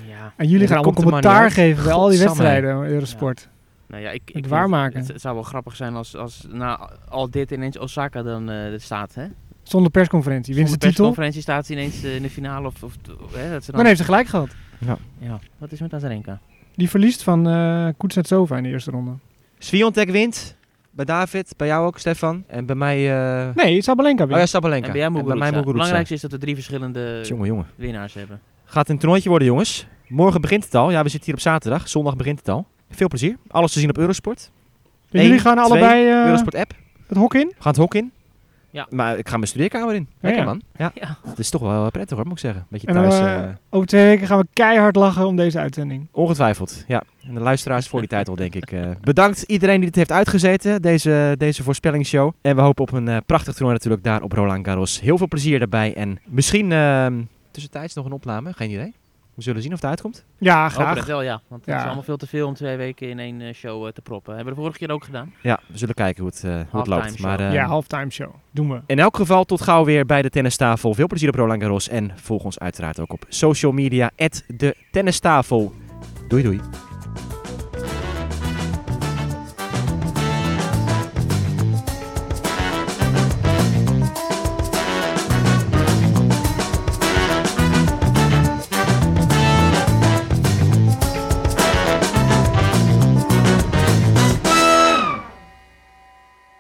Ja, En jullie Ja, gaan allemaal commentaar geven bij al die wedstrijden, Eurosport. nou ja, ik, ik Het waarmaken. Het, het zou wel grappig zijn als, als na al dit ineens Osaka dan eh, staat, hè? Zonder persconferentie. Wint ze Zonder titel. persconferentie staat ze ineens eh, in de finale of, of hè, dat ze dan... Dan heeft ze gelijk gehad. Ja, wat is met Azarenka? Die verliest van eh Kuznetsova in de eerste ronde. Sviontek wint. Bij David, bij jou ook, Stefan. En bij mij... eh Nee, Sabalenka Oh ja, Sabalenka. En bij jou En bij Muguruza. mij Het Muguruza. belangrijkste is dat we drie verschillende Jongen, jongen. winnaars hebben. Gaat een toernooitje worden, jongens. Morgen begint het al. Ja, we zitten hier op zaterdag. Zondag begint het al. Veel plezier. Alles te zien op Eurosport. En jullie gaan twee, allebei eh, Eurosport app. het hok in? We gaan het hok in. Ja. Maar ik ga mijn studeerkamer in. Lekker ja. man. Ja. Ja. Het is toch wel prettig hoor, moet ik zeggen. Beetje En, thuis. eh, eh, Over twee weken gaan we keihard lachen om deze uitzending. ongetwijfeld. Ja. En de luisteraars voor die tijd al, denk ik. eh. bedankt iedereen die dit heeft uitgezeten. Deze, deze voorspellingsshow. En we hopen op een prachtig toernooi natuurlijk daar op Roland Garros. Heel veel plezier daarbij. En misschien ehm, tussentijds nog een opname. Geen idee. We zullen zien of het uitkomt. Ja, graag. wel, ja. Want het Ja. is allemaal veel te veel om twee weken in één eh, show eh, te proppen. Hebben we de vorige keer ook gedaan. Ja, we zullen kijken hoe het, eh, hoe het Halftime loopt. show. Maar, eh, Ja, halftime show. Doen we. In elk geval tot gauw weer bij de tennistafel. Veel plezier op Roland Garros. En volg ons uiteraard ook op social media. de tennistafel. Doei doei.